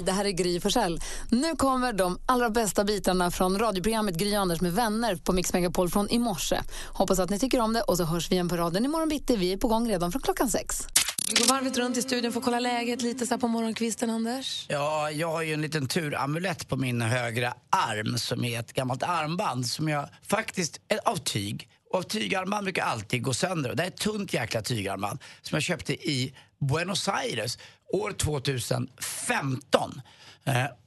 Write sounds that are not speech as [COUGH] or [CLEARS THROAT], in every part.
Hej, det här är Gry Forssell. Nu kommer de allra bästa bitarna från radioprogrammet Gry Anders med vänner på Mix Megapol från i morse. Hoppas att ni tycker om det och så hörs vi igen på raden imorgon bitti. Vi är på gång redan från klockan sex. Vi går varvet runt i studion för att kolla läget lite så här på morgonkvisten, Anders. Ja, jag har ju en liten turamulett på min högra arm som är ett gammalt armband som jag faktiskt, är av tyg. Och tygarmband brukar alltid gå sönder. Det är ett tunt jäkla tygarmband som jag köpte i Buenos Aires år 2015.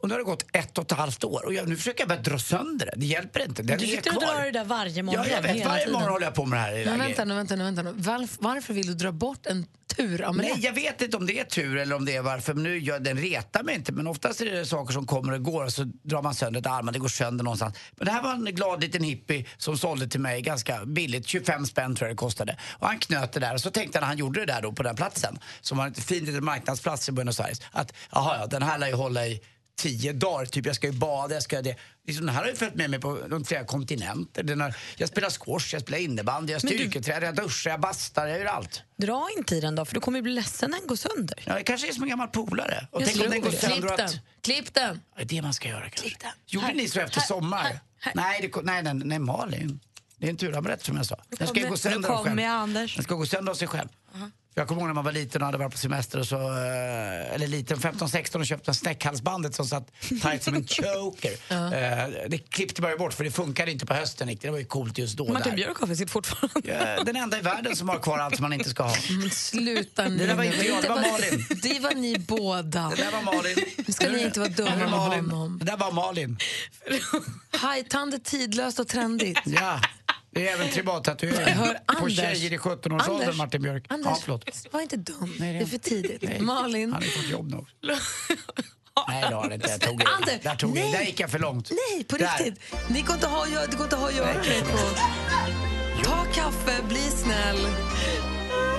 Och nu har det gått ett och ett halvt år och jag, nu försöker jag bara dra sönder det. Det hjälper inte. Den Du sitter och drar det där varje morgon. Ja, jag vet. Varje tiden. morgon håller jag på med det här. Men vänta nu, vänta nu, vänta nu. Varf- varför vill du dra bort en turamulett? Nej, jag vet inte om det är tur eller om det är varför. Men nu, jag, den retar mig inte. Men oftast är det saker som kommer och går och så drar man sönder ett arm, det går sönder någonstans. Men det här var en glad liten hippie som sålde till mig ganska billigt, 25 spänn tror jag det kostade. Och han knöt det där och så tänkte han han gjorde det där då på den platsen, som var en fin liten marknadsplats i Buenos Aires, att jaha, ja, den här lär ju hålla i tio dagar, typ jag ska ju bada, jag ska det. Liksom, den här har ju följt med mig på de flera kontinenter. Den har, jag spelar squash, jag spelar innebandy, jag Men du- styrketränar, jag duschar, jag bastar, jag gör allt. Dra inte i den då, för du kommer ju bli ledsen när den går sönder. Ja, det kanske är som en gammal polare. Och Jag tänk om den går det. sönder Klipp den! att... Klipp den! Det är det man ska göra kanske. Klipp den. Gjorde Här, ni så efter här, sommar? här, här. Nej, det, nej, nej, nej, Malin. Det är en turamulett som jag sa. Den ska ju gå sönder av kommer själv. Den ska gå sönder av sig själv. Jag kommer ihåg när man var liten och hade varit på semester och så, eh, eller liten, 15-16 och köpte en snäckhalsbandet som satt tight som en [LAUGHS] choker. Eh, Det klippte bara bort för det funkade inte på hösten riktigt. Det var ju coolt just då. Martin där. Björkhoff sitter fortfarande. Ja, Den enda i världen som har kvar allt som man inte ska ha. [LAUGHS] Men sluta nu. Det där var inte jag, det var Malin. Det var ni båda. Det där var Malin. Nu ska ni inte vara dumma med honom. Det där var Malin. Hajtand är tidlöst och trendigt. Ja, det är även tribaltatuering. På tjejer i 17-årsåldern, Anders, Martin Björk. Anders, Ja, var inte dum. Nej, det- det är för tidigt. Nej. Malin. Han har fått jobb nu. [LAUGHS] Nej, det har han inte. Jag tog i. Anders, Där, tog jag. nej. Där gick jag för långt. Nej, på Där. riktigt. Ni går inte ha, det går inte ha att göra. Ta kaffe, bli snäll.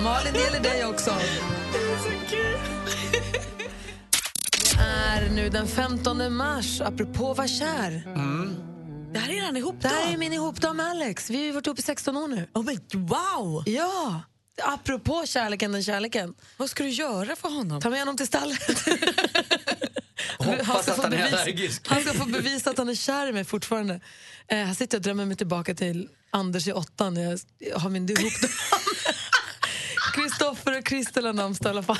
Malin, det gäller dig också. Det är [LAUGHS] nu den 15 mars, apropå var kär. Det här är redan ihop Det här är min ihopdag med Alex. Vi har ju varit ihop i 16 år nu. Oh, men wow! Ja, apropå kärleken, den kärleken. Vad ska du göra för honom? Ta med honom till stallet. [LAUGHS] Hoppas ska att han är allergisk. Han ska få bevisa att han är kär i mig fortfarande. Eh, här sitter jag och drömmer mig tillbaka till Anders i åttan när jag har min ihop [LAUGHS] Kristoffer och Kristel har namnsdag i alla fall.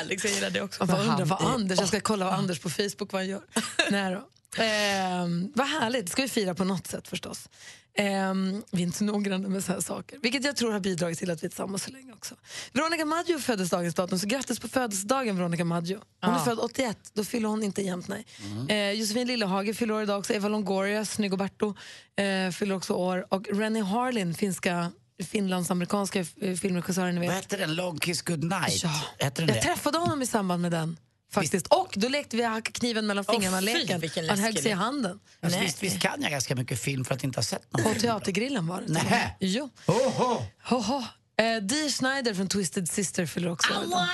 Alex, jag gillar det också. Man får undra vad Han Anders, jag ska kolla vad Anders på Facebook vad han gör. [LAUGHS] Nej då. Ehm, vad härligt, det ska vi fira på något sätt förstås. Ehm, vi är inte så noggranna med så här saker. Vilket jag tror har bidragit till att vi är tillsammans så länge också. Veronica Maggio föddes dagens datum, så grattis på födelsedagen Veronica Maggio. Hon är född 81, då fyller hon inte jämnt nej. Eh, Josefin Lillehage fyller år idag också, Eva Longoria, Snygg-Berto eh, fyller också år. Och Rennie Harlin, finska, finlandsamerikanska eh, filmregissören ni vet. Vad hette den? Long Kiss Goodnight? Ja. Den Jag det? träffade honom i samband med den. Faktiskt. Och då lekte vi hacka kniven mellan Åh, fingrarna fy, leken. vilken Han högg sig i handen. Alltså, Nej. visst, visst kan jag ganska mycket film för att inte ha sett någon På film. teatergrillen var det. Nähä. Jo. Oho! Hoho. Eh, Dee Schneider från Twisted Sister fyller också år idag.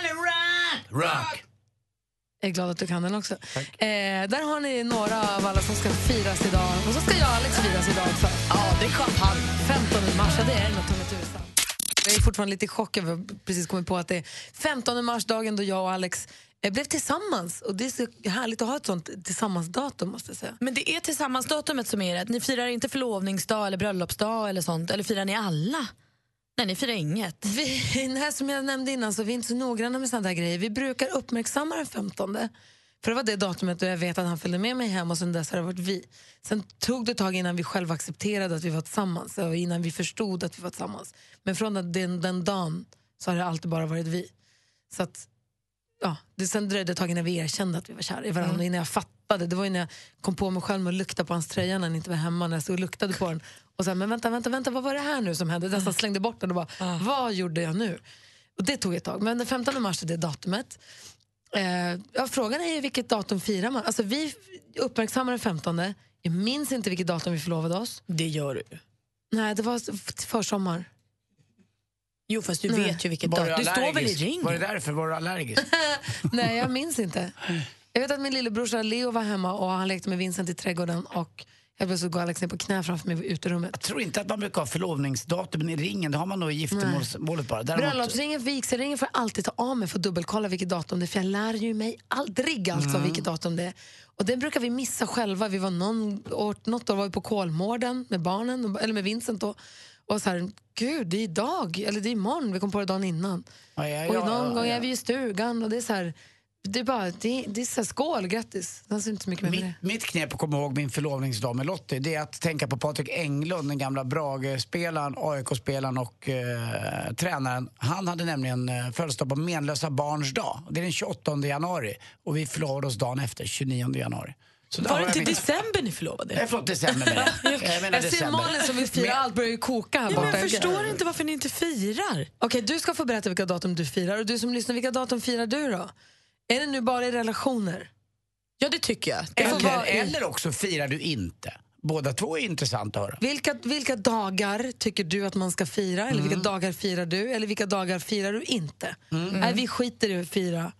Rock! Jag är glad att du kan den också. Eh, där har ni några av alla som ska firas idag. Och så ska jag och Alex firas idag också. Ja, det är champagne. 15 mars, ja, det är tusan. Jag är fortfarande lite i chock över att precis kommit på att det är 15 mars, dagen då jag och Alex eh, blev tillsammans. Och det är så härligt att ha ett sånt tillsammansdatum måste jag säga. Men det är tillsammansdatumet som är det. Ni firar inte förlovningsdag eller bröllopsdag eller sånt. Eller firar ni alla? Nej, ni firar inget. Vi, [LAUGHS] nej, som jag nämnde innan så är vi inte så noggranna med sådana där grejer. Vi brukar uppmärksamma den 15. För det var det datumet då jag vet att han följde med mig hem och sen dess har det varit vi. Sen tog det ett tag innan vi själva accepterade att vi var tillsammans och innan vi förstod att vi var tillsammans. Men från den, den dagen så har det alltid bara varit vi. Så att, ja, det, sen dröjde det ett tag innan vi erkände att vi var kära i varandra. Mm. Innan jag fattade, det var innan jag kom på mig själv med att lukta på hans tröja när han inte var hemma. När jag stod och luktade på den. Och sen, men vänta, vänta, vänta, vad var det här nu som hände? Nästan slängde bort den och bara, Ah. vad gjorde jag nu? Och det tog ett tag. Men den 15 mars är det datumet. Eh, ja, frågan är ju vilket datum firar man? Alltså, vi uppmärksammar den 15. Jag minns inte vilket datum vi förlovade oss. Det gör du. Nej, det var försommar. Jo, fast du Nej. vet ju vilket datum. Du står väl i allergisk? ring? Var det därför? Var du allergisk? [LAUGHS] Nej, jag minns inte. Jag vet att min lillebrorsa Leo var hemma och han lekte med Vincent i trädgården och helt plötsligt går Alex ner på knä framför mig i uterummet. Jag tror inte att man brukar ha förlovningsdatumen i ringen. Det har man nog i giftermålet bara. Däremot, Bröllopsringen, vigselringen får jag alltid ta av mig för att dubbelkolla vilket datum det är för jag lär ju mig aldrig alltså vilket datum det är. Och den brukar vi missa själva. Vi var någon år, något år var vi på Kolmården med barnen, eller med Vincent och, och så här, gud det är idag, eller det är imorgon, vi kom på det dagen innan. ja, ja, och ja, någon ja, gång är vi i stugan och det är så här, det är bara, det, det är så här, skål, grattis. Är inte så mycket mer med Mitt, det. mitt knep att komma ihåg min förlovningsdag med Lottie det är att tänka på Patrik Englund, den gamla Brage-spelaren, AIK-spelaren och eh, tränaren. Han hade nämligen eh, födelsedag på menlösa barns dag. Det är den 28 januari och vi förlovade oss dagen efter, 29 januari. Så Var det jag inte mitt- december ni förlovade? Eh, Förlåt, december menar jag. [LAUGHS] Jag menar Jag ser december. Malin som vill fira Men- allt, börjar ju koka här Ja, borta. jag förstår inte varför ni inte firar. Okej, du ska få berätta vilka datum du firar. Och du som lyssnar, vilka datum firar du då? Är det nu bara i relationer? Ja, det tycker jag. Det Eller, vara eller också firar du inte. Båda två är intressant att höra. Vilka, vilka dagar tycker du att man ska fira? Eller vilka dagar firar du? Eller vilka dagar firar du inte? Nej, vi skiter i att fira.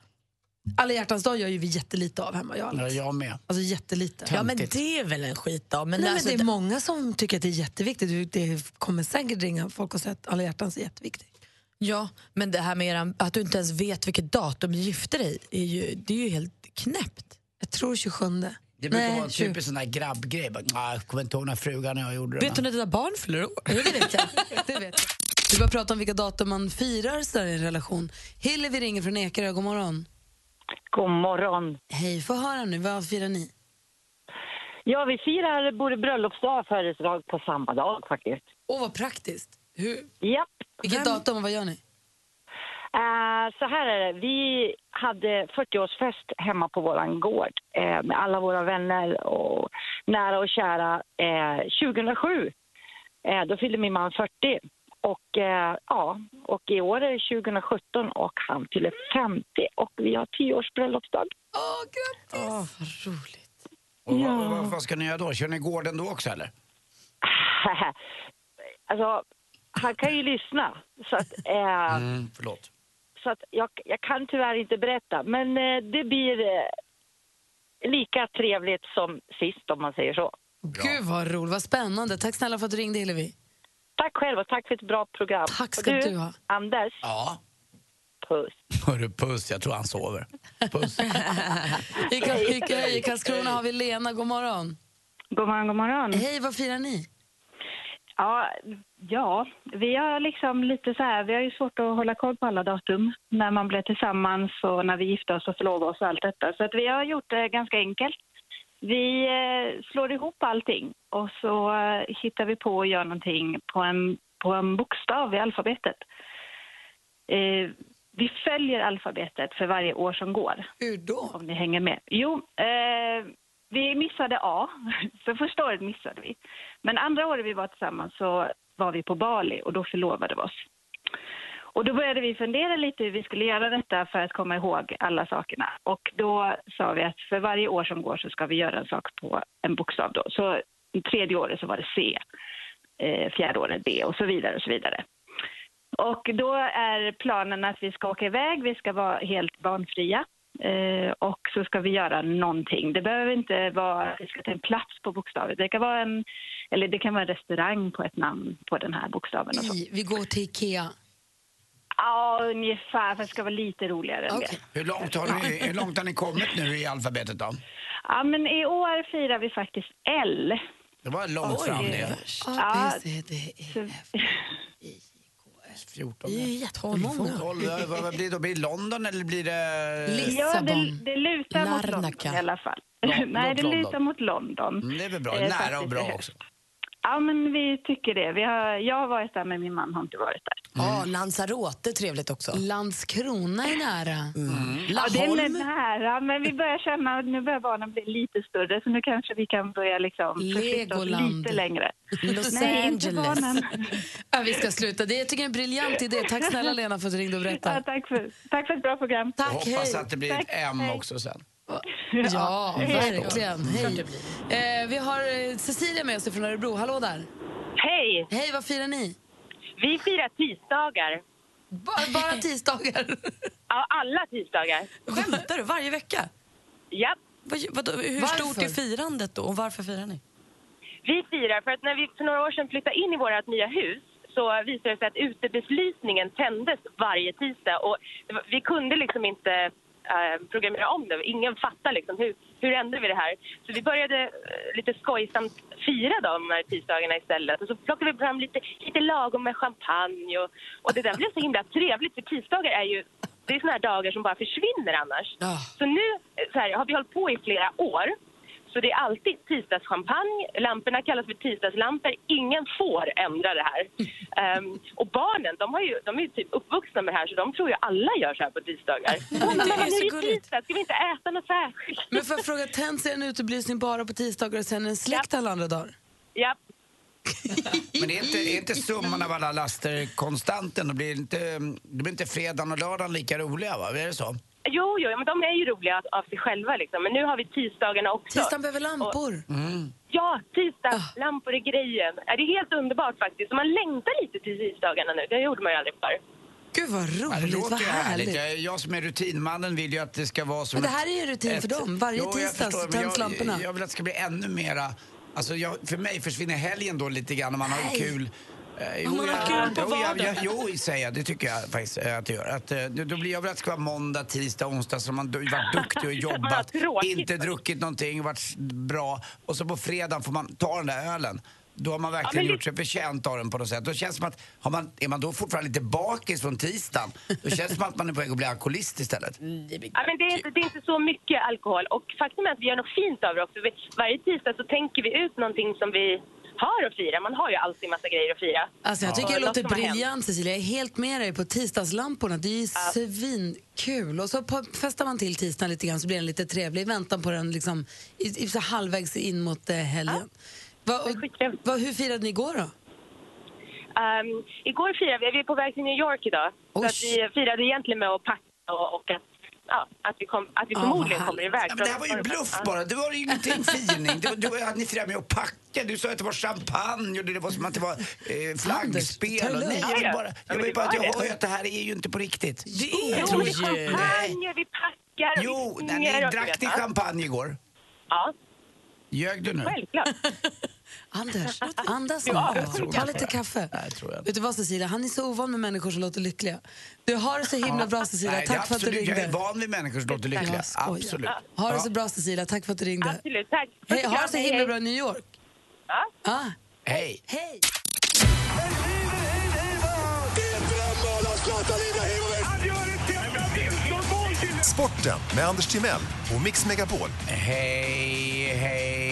Alla hjärtans dag gör ju vi jättelite av hemma, jag Ja, jag med. Alltså jättelite. Ja, men Töntigt. det är väl en skitdag. Men Nej, alltså, men det är många som tycker att det är jätteviktigt. Det kommer säkert ringa folk och säga att alla hjärtans är jätteviktigt. Ja, men det här med att du inte ens vet vilket datum du gifter dig är ju, det är ju helt knäppt. Jag tror 27. Det brukar Nej, vara en 20. typisk sån där grabbgrej. Bara, "Ah, Jag kommer inte ihåg när frugan och jag gjorde det. Vet du när dina barn fyller år? Det vet jag. [LAUGHS] Det vet jag. Vi börjar prata om vilka datum man firar så i en relation. Hillevi ringer från Ekerö, god morgon. God morgon. Hej, få höra nu, vad firar ni? Ja, vi firar både bröllopsdag och födelsedag på samma dag faktiskt. Åh, vad praktiskt. Hur, Japp. vilket datum och vad gör ni? Eh, så här är det. Vi hade 40-årsfest hemma på våran gård eh, med alla våra vänner och nära och kära eh, 2007. Eh, då fyllde min man 40. Och, eh, ja, och i år är det 2017 och han fyller 50 och vi har 10 års bröllopsdag. Åh, grattis! Åh, vad roligt. Och vad, vad, vad ska ni göra då? Kör ni gården då också eller? [LAUGHS] alltså, han kan ju lyssna. Så att, eh, Mm, förlåt. Så att jag, jag kan tyvärr inte berätta, men eh, det blir eh, lika trevligt som sist om man säger så. Gud vad roligt, vad spännande. Tack snälla för att du ringde Hillevi. Tack själv och tack för ett bra program. Tack ska och du ha. Anders, Ja. puss. Hörru, puss. Jag tror han sover. Puss. [LAUGHS] I, I Karlskrona har vi Lena, god morgon. God morgon, god morgon. Hej, vad firar ni? Ja, ja, vi har liksom lite så här, vi har ju svårt att hålla koll på alla datum när man blev tillsammans och när vi gifte oss och förlovade oss och allt detta. Så att vi har gjort det ganska enkelt. Vi eh, slår ihop allting och så eh, hittar vi på att göra någonting på en, på en bokstav i alfabetet. Eh, vi följer alfabetet för varje år som går. Hur då? om ni hänger med. Jo, eh, vi missade A, [LAUGHS] så första året missade vi. Men andra året vi var tillsammans så var vi på Bali och då förlovade vi oss. Och då började vi fundera lite hur vi skulle göra detta för att komma ihåg alla sakerna. Och då sa vi att för varje år som går så ska vi göra en sak på en bokstav då. Så tredje året så var det C, eh, fjärde året B och så vidare och så vidare. Och då är planen att vi ska åka iväg, vi ska vara helt barnfria. Eh, och så ska vi göra någonting. Det behöver inte vara att vi ska ta en plats på bokstaven. Det kan vara en, eller det kan vara en restaurang på ett namn på den här bokstaven. Och så. I, vi går till Ikea. Ja, ungefär. För det ska vara lite roligare än det. Hur långt, har ni, hur långt har ni kommit nu i alfabetet då? Ja, men i år firar vi faktiskt L. Det var långt fram det. A, Ja. B, C, D, E, Så, F. 14. Det är ju jättemånga. 12, vad vad blir det då? Blir det London eller blir det... Ja, det, Lissabon. det lutar mot Larnaca. London i alla fall. [LAUGHS] Nej, det London. lutar mot London. Mm, det är väl bra. Eh, Nära och bra också. Ja, men vi tycker det. Vi har, jag har varit där, men min man har inte varit där. Ja, Lanzarote, trevligt också. Landskrona är nära. Ja, det är nära, men vi börjar känna att nu börjar barnen bli lite större så nu kanske vi kan börja liksom Legoland. lite längre. Los Nej, inte Angeles. barnen. [LAUGHS] Ja, vi ska sluta. Det jag tycker jag är en briljant idé. Tack snälla Lena för att du ringde och Ja, berättade. tack, för, tack för ett bra program. Jag Tack, hoppas hej. att det blir Tack, ett M hej. också sen. Ja, verkligen. Hej. Eh, vi har eh, Cecilia med oss från Örebro. Hallå där. Hej! Hej, vad firar ni? Vi firar tisdagar. Bara, bara [LAUGHS] tisdagar? Ja, alla tisdagar. Skämtar du? Varje vecka? Ja. Vad, vadå, hur Varför? stort är firandet då och varför firar ni? Vi firar för att när vi för några år sedan flyttade in i vårt nya hus så visade det sig att utebelysningen tändes varje tisdag och vi kunde liksom inte eh, programmera om det. Ingen fattar liksom hur, hur ändrar vi det här. Så vi började eh, lite skojsamt fira de här tisdagarna istället och så plockade vi fram lite, lite lagom med champagne och, och det där blev så himla trevligt för tisdagar är ju det är såna här dagar som bara försvinner annars. Så nu eh, så här, har vi hållit på i flera år så det är alltid tisdagschampagne, lamporna kallas för tisdagslampor. Ingen får ändra det här. Ehm, och barnen, de, har ju, de är ju typ uppvuxna med det här så de tror ju alla gör så här på tisdagar. [LAUGHS] Mamma, det är mamma, så är det gulligt. ska vi inte äta något särskilt? Men får jag fråga, tänds en utebelysning bara på tisdagar och sen en släckt alla andra dagar? Ja. [LAUGHS] Men är inte, är inte summan av alla laster konstanten? Då blir inte, blir inte fredagen och lördagen lika roliga, va? Är det så? Jo, jo, men de är ju roliga av sig själva liksom. Men nu har vi tisdagarna också. Tisdagen behöver lampor. Ja, tisdagslampor är grejen. Det är helt underbart faktiskt. Man längtar lite till tisdagarna nu. Det gjorde man ju aldrig förr. Gud vad det roligt, låter vad härligt. härligt. Jag, jag som är rutinmannen vill ju att det ska vara som Men det ett- här är ju rutin för dem. Varje Jo, jag tisdag förstår, så tänds lamporna. Jag vill att det ska bli ännu mera... Alltså jag, för mig försvinner helgen då lite grann om man har Nej. kul. Eh, jo, man har jag- kul på jo, jag- vardagen. jag- Jo, säger jag. Det tycker jag faktiskt att det gör. Att, eh, då blir jag vill att det ska vara måndag, tisdag, onsdag så man varit duktig och [LAUGHS] jobbat, inte druckit någonting, varit bra. Och så på fredagen får man ta den där ölen. Då har man verkligen men gjort sig förtjänt av den på något sätt. Då känns det som att, har man, är man då fortfarande lite bakis från tisdagen, då känns det som att man är på väg att bli alkoholist istället. [LAUGHS] Ja, men det, är inte, det är inte så mycket alkohol. Och faktum är att vi gör något fint av det också. Vi, varje tisdag så tänker vi ut någonting som vi har att fira. Man har ju alltid massa grejer att fira. Alltså jag tycker Och det låter briljant Cecilia. Jag är helt med dig på tisdagslamporna. Det är ju svinkul. Och så festar man till tisdagen lite grann så blir den lite trevlig i väntan på den liksom, i, i, så halvvägs in mot eh, helgen. Va, och, va, hur firade ni igår då? Um, igår firade vi, vi är på väg till New York idag. Så att vi firade egentligen med att packa och, och att, ja, att vi, kom, att vi förmodligen kommer iväg. Ja, men det här var ju bluff bara. Det var ju ingenting firning. Var att ni firade med att packa. Du sa att det var champagne och det var som att det var eh, flaggspel. Och, nej, jag vill bara, jag vill bara att jag hör att det här är ju inte på riktigt. Det är jo, det är champagne, vi packar och Jo, vi när sjunger ni drack ni Ja. champagne igår? Ja. Ljög du nu? Självklart. Anders, [LAUGHS] andas nu. Ta lite kaffe. Nej, tror jag. Vet du vad Cecilia, han är så ovan med människor som låter lyckliga. Du har det så himla bra Cecilia, Nej, tack för att du absolut- ringde. Jag är van vid människor som låter lyckliga. Jag. Absolut. Ha det så bra Cecilia, tack för att du ringde. Absolut, tack. Hej, ha det så Hej, himla hej. bra i New York. Ja. Ah. Hej. Hej. Sporten med Anders Timell och Mix Megapol. Hej, hej,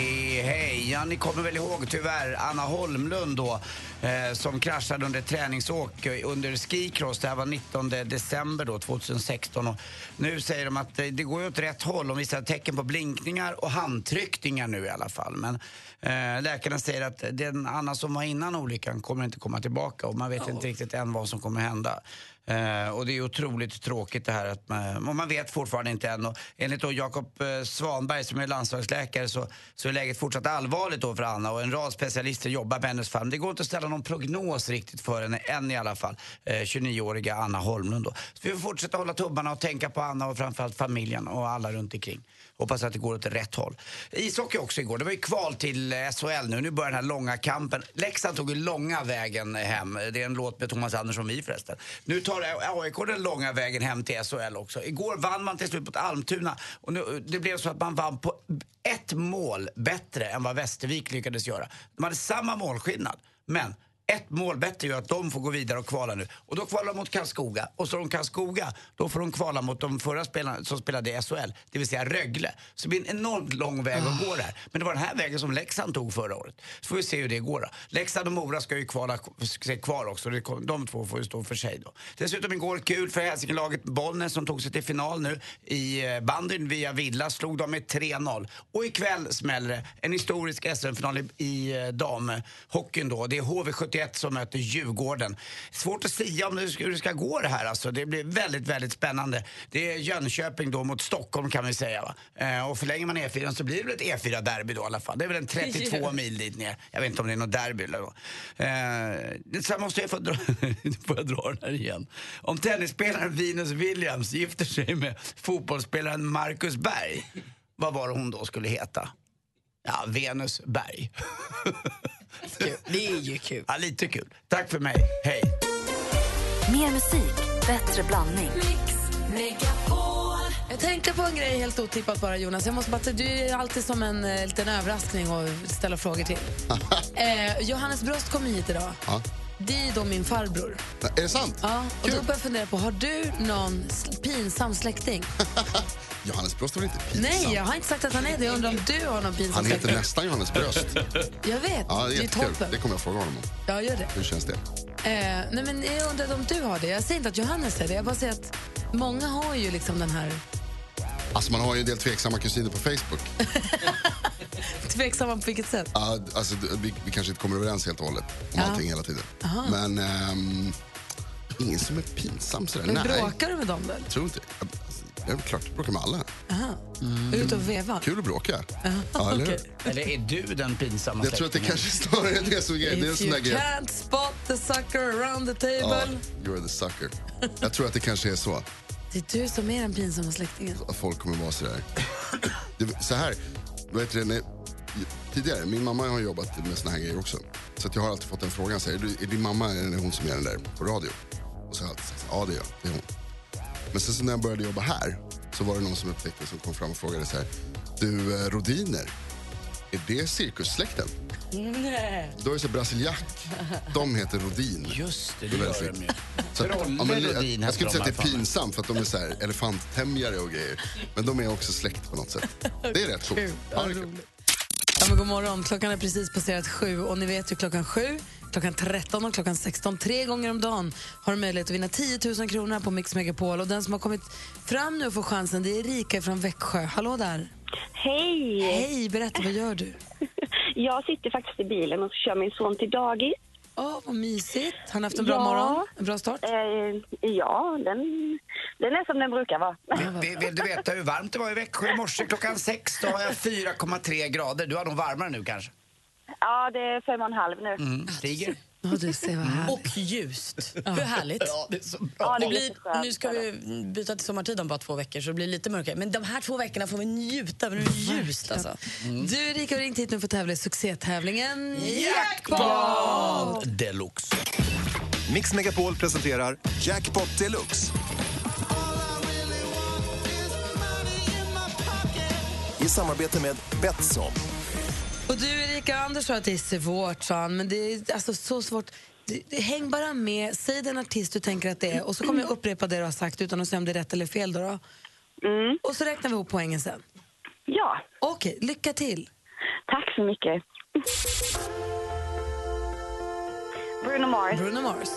Ja, ni kommer väl ihåg tyvärr Anna Holmlund då eh, som kraschade under träningsåk eh, under skicross. Det här var 19 december då, 2016. Och nu säger de att eh, det går ju åt rätt håll. De visar tecken på blinkningar och handtryckningar nu i alla fall. Men eh, läkarna säger att den Anna som var innan olyckan kommer inte komma tillbaka och man vet inte riktigt än vad som kommer hända. Eh, och det är otroligt tråkigt det här att man, och man vet fortfarande inte än. Och enligt då Jakob eh, Svanberg som är landslagsläkare så, så är läget fortsatt allvarligt då för Anna och en rad specialister jobbar med hennes fall. Men det går inte att ställa någon prognos riktigt för henne, än i alla fall. Eh, 29-åriga Anna Holmlund då. Så vi får fortsätta hålla tummarna och tänka på Anna och framförallt familjen och alla runt omkring. Hoppas att det går åt rätt håll. Ishockey också igår. Det var ju kval till eh, SHL nu. Nu börjar den här långa kampen. Leksand tog ju långa vägen hem. Det är en låt med Thomas Andersson Vi förresten. Nu tar eh, AIK den långa vägen hem till SHL också. Igår vann man till slut mot Almtuna. Och nu, det blev så att man vann på ett mål bättre än vad Västervik lyckades göra. De hade samma målskillnad. Men ett mål bättre gör att de får gå vidare och kvala nu. Och då kvalar de mot Karlskoga. Och så de Karlskoga, då får de kvala mot de förra spelarna som spelade i SHL, det vill säga Rögle. Så det blir en enormt lång väg att gå där. Men det var den här vägen som Leksand tog förra året. Så får vi se hur det går då. Leksand och Mora ska ju kvala, ska kvar också. De två får ju stå för sig då. Dessutom igår kul för Hälsingelaget Bollnäs som tog sig till final nu i eh, bandyn via Villa. Slog dem med 3-0. Och ikväll smäller det en historisk SM-final i, i eh, damhockeyn då. Det är HV71 HV71 som möter Djurgården. Svårt att säga om hur det ska gå det här alltså. Det blir väldigt, väldigt spännande. Det är Jönköping då mot Stockholm kan vi säga. Va? Eh, och förlänger man E4 så blir det väl ett E4-derby då i alla fall. Det är väl en 32 [LAUGHS] Ja. mil dit ner. Jag vet inte om det är något derby eller vad. Eh, sen måste jag få dra, [LAUGHS] får jag dra den här igen. Om tennisspelaren Venus Williams gifter sig med fotbollsspelaren Marcus Berg, vad var hon då skulle heta? Ja, Venus Berg. [LAUGHS] Det är ju kul. Ja, lite kul. Tack för mig. Hej. Mer musik, bättre blandning. Jag tänkte på en grej helt otippat bara Jonas. Jag måste bara, du är alltid som en eh, liten överraskning att ställa frågor till. [LAUGHS] eh, Johannes Brost kom hit idag. Ja. Det är då min farbror. Är det sant? Ja, och då börjar jag fundera på, har du någon pinsam släkting? [LAUGHS] Johannes Brost är väl inte pinsam? Nej, jag har inte sagt att han är det. Jag undrar om du har någon pinsam Han heter släkting? nästan Johannes Bröst. [LAUGHS] Jag vet, Ja, det är det är toppen. Det kommer jag fråga honom om. Ja, gör det. Hur känns det? Eh, nej, men jag undrar om du har det. Jag säger inte att Johannes är det. Jag bara säger att många har ju liksom den här Alltså man har ju en del tveksamma kusiner på Facebook. [LAUGHS] [LAUGHS] tveksamma på vilket sätt. Ja, alltså, vi, vi kanske inte kommer överens helt och hållet om Ja. allting hela tiden. Aha. Men ehm, ingen som är pinsam sådär. Men Nej, bråkar du med dem då? tror inte. Alltså, det är klart jag bråkar med alla. Aha. Är du ute och vevar? Kul att bråka. Ja, eller hur? Eller är du den pinsamma Jag tror att det kanske snarare är det som är grejen. Är If där you grej. can't spot the sucker around the Ja, table. you're the sucker. Jag tror att det kanske är så. Det är du som är den pinsamma släktingen. att folk kommer vara sådär. Det, så här, vet du, när, tidigare, min mamma har jobbat med såna här grejer också. Så att jag har alltid fått den frågan, så här, är, du, är din mamma är det hon som gör den där på radio? Och så har jag alltid sagt, ja det är jag, det är hon. Men sen så när jag började jobba här så var det någon som upptäckte som kom fram och frågade så här, du eh, Rodiner, är det cirkussläkten? Nej. Då är det så brasiliak, de heter Rodin. Just det, Det gör de ju. Så att, ja, men, jag, jag skulle inte säga att det är pinsamt för att de är så här elefanttämjare och grejer. Men de är också släkt på något sätt. Det är rätt coolt. Ja. Ja, men god morgon. Klockan är precis passerat sju och ni vet ju klockan sju, klockan 13 och klockan 16. Tre gånger om dagen har du möjlighet att vinna 10 000 kronor på Mix Megapol. Och den som har kommit fram nu och får chansen det är Erika från Växjö. Hallå där. Hej! Hej, berätta vad gör du? [LAUGHS] Jag sitter faktiskt i bilen och kör min son till dagis. Åh, vad mysigt. Han har haft en bra Ja. morgon, en bra start. Eh, ja, den, den är som den brukar vara. [LAUGHS] Vill, vill du veta hur varmt det var i Växjö i morse klockan sex? Då har jag 4,3 grader. Du har nog varmare nu kanske? Ja, det är fem och en halv nu. Mm. Stiger? Ja, du ser vad härligt. Och ljust. Hur härligt. Ja, det är så bra. Ja, det Det blir, nu ska vi byta till sommartid om bara två veckor så det blir lite mörkare. Men de här två veckorna får vi njuta. Men det är ljust alltså. Du Erika har ringt hit nu för att tävla i succétävlingen Jackpot deluxe. Mix Megapol presenterar Jackpot Deluxe. I samarbete med Betsson. Och du Erika, Anders sa att det är svårt, sa han, men det är alltså så svårt. Det, det, häng bara med, säg den artist du tänker att det är och så kommer jag upprepa det du har sagt utan att säga om det är rätt eller fel. Då, då. Och så räknar vi ihop poängen sen. Ja, Okej, lycka till. tack så mycket. Bruno Mars. Bruno Mars.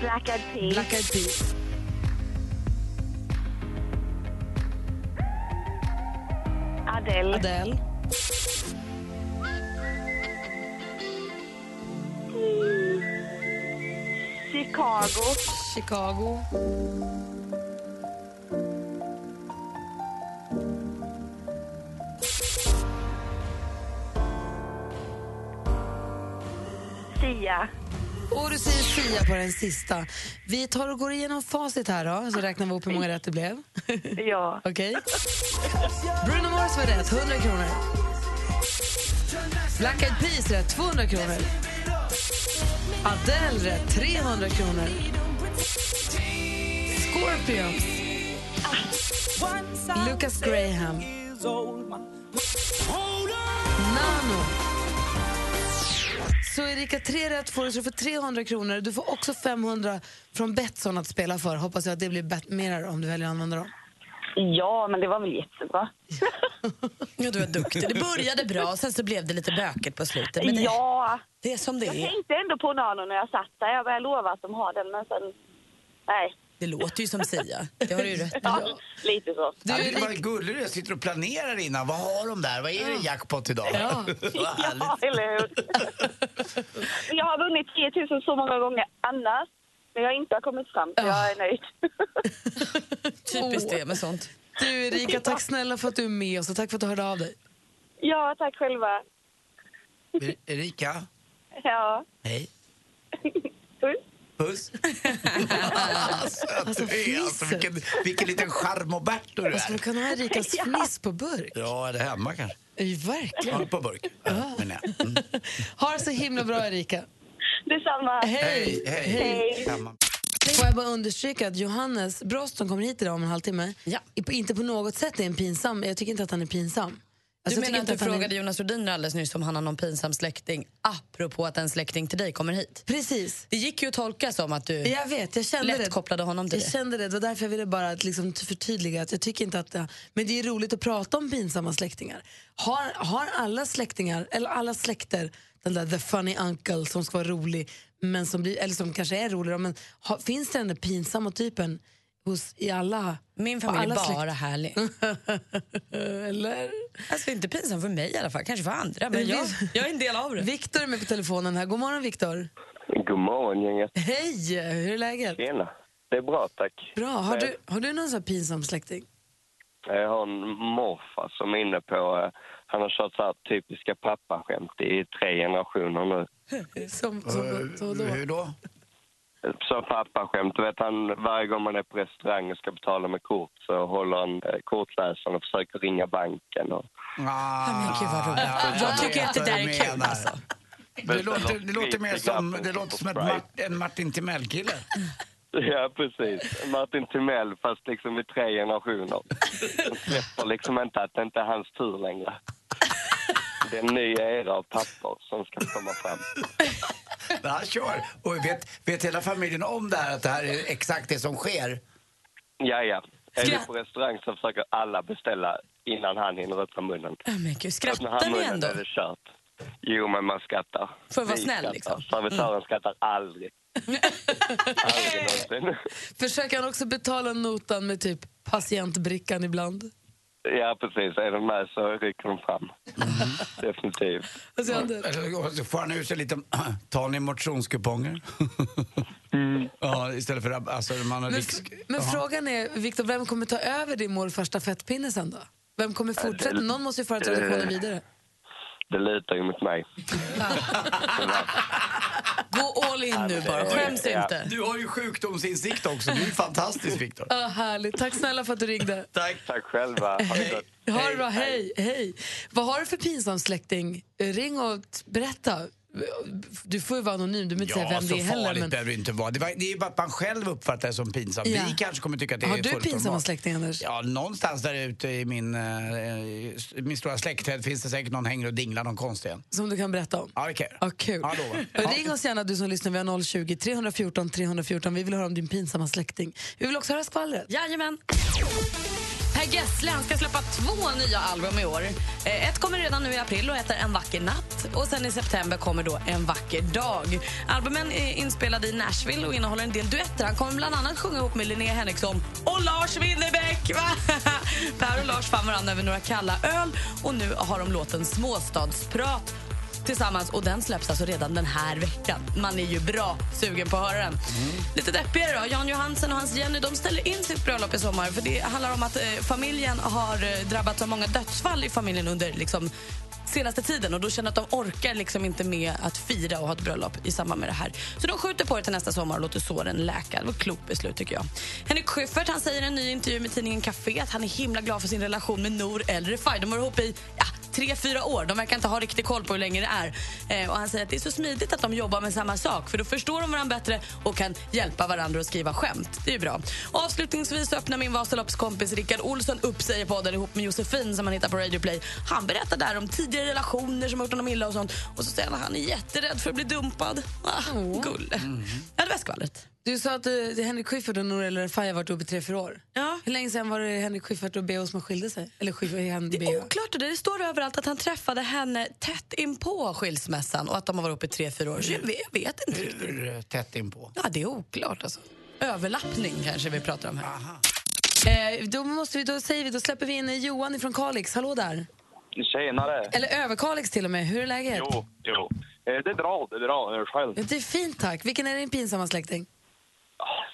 Black Eyed Peas. Black Eyed Peas. Adele. Adele. Chicago. Chicago. Sia på den sista. Vi tar och går igenom facit här då, så räknar vi upp hur många rätt det blev. Ja. [LAUGHS] Okej? Bruno Mars var rätt, 100 kronor. Black Eyed Peas rätt, 200 kronor. Adele rätt, 300 kronor. Scorpions. Lucas Graham. Nano. Så Erika, tre rätt får du, så du får 300 kronor. Du får också 500 från Betsson att spela för. Hoppas jag att det blir mer om du väljer att använda dem. Ja, men det var väl jättebra. Ja, du är duktig. Det började bra, sen så blev det lite bökigt på slutet. Men det, Ja, det är som det jag är. tänkte ändå på Nano när jag satt där. Jag började lova att de har den, men sen... Nej. Det låter ju som Sia. Det har du ju rätt. Ja, lite så. Du är vad gullig du är. sitter och planerar innan. Vad har de där? Vad är det jackpot idag? Ja. [LAUGHS] Vad härligt. Ja, eller hur? [LAUGHS] Jag har vunnit 10 000 så många gånger annars, men jag inte har kommit fram, så jag är nöjd. [LAUGHS] Typiskt det med sånt. Du Erika, tack snälla för att du är med oss och tack för att du hörde av dig. Ja, tack själva. Er- Erika, Ja. hej. Puss. Puss. [LAUGHS] Du är. Alltså, vilken, vilken liten charmoberto du Alltså, man är. kan ha Erikas [LAUGHS] fniss på burk. Ja, är det hemma kanske? Ja, verkligen. Ja, på burk. Ja, menar jag. Mm. [LAUGHS] Ha det så himla bra Erika. Detsamma. Hej! Hej, Hej. Hemma. Får jag bara understryka att Johannes Brost som kommer hit idag om en halvtimme är inte på något sätt är en pinsam. Jag tycker inte att han är pinsam. Alltså, Du jag menar att du han är- frågade Jonas Rhodiner alldeles nyss om han har någon pinsam släkting apropå att en släkting till dig kommer hit? Precis. Det gick ju att tolka som att du Jag vet, jag kände lätt det. kopplade honom till Jag det. kände det, det var därför jag ville bara att liksom förtydliga att jag tycker inte att det, Men det är roligt att prata om pinsamma släktingar. Har, har alla släktingar, eller alla släkter, den där the funny uncle som ska vara rolig, men som blir, eller som kanske är rolig, men har, finns det den där pinsamma typen hos, i alla Min familj alla är släkt- bara härlig. [LAUGHS] Eller? Alltså inte pinsam för mig i alla fall, kanske för andra. Men jag, jag är en del av det. Viktor är med på telefonen här. God morgon Viktor. God morgon gänget. Hej, hur är läget? Tjena. Det är bra tack. Bra. Har Eh, du, har du någon sån här pinsam släkting? Jag har en morfar som är inne på, eh, han har kört så här typiska pappaskämt i tre generationer nu. [LAUGHS] Som, som, så då? Hur då? Så pappaskämt, du vet han varje gång man är på restaurang och ska betala med kort så håller han eh, kortläsaren och försöker ringa banken. Och, Ah, men gud vad roligt. Jag tycker att det där är kul alltså. Det låter, det låter mer som, det låter som Mart, en Martin Timell-kille. [LAUGHS] Ja, precis. Martin Timell, fast liksom i tre generationer. Han släpper liksom inte att det inte är hans tur längre. Det är en ny era av pappor som ska komma fram. [LAUGHS] Men han kör. Och vet, vet hela familjen om det här, att det här är exakt det som sker? Ja, ja. Är du på restaurang så försöker alla beställa innan han hinner öppna munnen. Ja, men gud, skrattar ni ändå? är det kört. Jo, men man skrattar. För att vara snäll, skrattar. liksom. Servitören skrattar aldrig. [LAUGHS] aldrig någonsin. Försöker han också betala notan med typ patientbrickan ibland? Ja, precis. Är de med så rycker de fram. [LAUGHS] Definitivt. Vad säger Anders? Eller så får han ur sig lite, [CLEARS THROAT] tar ni motionskuponger? [LAUGHS] Ja, istället för att alltså, man har Men, men frågan är, Viktor, vem kommer ta över din morfars stafettpinne sen då? Vem kommer fortsätta? det- Någon måste ju föra traditionen vidare. Det lutar ju mot mig. [LAUGHS] Gå all in nu bara, skäms inte. Du har ju sjukdomsinsikt också, det är ju fantastiskt Viktor. Ja, härligt. Tack snälla för att du ringde. Tack. Tack själva. Ha det gott. Ha det bra, hej, hej. Vad har du för pinsam släkting? Ring och berätta. Du får ju vara anonym, du behöver inte säga Ja, vem så det är heller. farligt Men... behöver det inte vara. Det, var, det är ju bara att man själv uppfattar det som pinsamt. Ja. Vi kanske kommer tycka att det Har är du fullt pinsamma normalt. släktingar, Anders? Ja, någonstans där ute i min, eh, min stora släktträd finns det säkert någon hänger och dinglar någon konstig. Som du kan berätta om? Ja, det kan jag. Ja, kul. Ja. Ring oss gärna du som lyssnar, vi har 020 314 314. Vi vill höra om din pinsamma släkting. Vi vill också höra skvallret. Jajamän. Per Gessle han ska släppa två nya album i år. Eh, ett kommer redan nu i april och heter En vacker natt. Och sen i september kommer då En vacker dag. Albumen är inspelade i Nashville och innehåller en del duetter. Han kommer bland annat sjunga ihop med Linnea Henriksson och Lars Winnerbäck. Va? [LAUGHS] Per och Lars fann varandra över några kalla öl och nu har de låten Småstadsprat tillsammans och den släpps alltså redan den här veckan. Man är ju bra sugen på att höra den. Lite deppigare då. Jan Johansen och hans Jenny de ställer in sitt bröllop i sommar för det handlar om att eh, familjen har eh, drabbats av många dödsfall i familjen under liksom, senaste tiden och då känner att de orkar liksom inte med att fira och ha ett bröllop i samband med det här. Så de skjuter på det till nästa sommar och låter såren läka. Det var ett klokt beslut tycker jag. Henrik Schyffert han säger i en ny intervju med tidningen Café att han är himla glad för sin relation med Nour El Refai. De var ihop i ja, tre, fyra år. De verkar inte ha riktigt koll på hur länge det är. Eh, och han säger att det är så smidigt att de jobbar med samma sak för då förstår de varandra bättre och kan hjälpa varandra att skriva skämt. Det är bra. Avslutningsvis öppnar min Vasaloppskompis Rickard Olsson upp sig i podden ihop med Josefin som han hittar på Radio Play. Han berättar där om tidigare relationer som har gjort honom illa och sånt. Och så säger han att han är jätterädd för att bli dumpad. Ah, Gulle. Ja, det var skvallret. Du sa att uh, Henrik Schyffert och Nour El Refai har varit ihop i tre, fyra år. Ja. Hur länge sedan var det Henrik Schyffert och Beo som skilde sig? Eller Schyffert, Henrik Det är Beo? oklart. och Det står överallt att han träffade henne tätt inpå skilsmässan och att de har varit uppe i tre, fyra år. Så jag vet, jag vet inte riktigt. Hur tätt inpå? Ja, det är oklart alltså. överlappning kanske vi pratar om här. Eh, då, måste vi, då säger vi, då släpper vi in Johan från Kalix. Hallå där. Tjenare! Eller Överkalix till och med. Hur är läget? Jo, jo. Eh, Det är bra, det är bra. Själv. Det är fint tack. Vilken är din pinsamma släkting?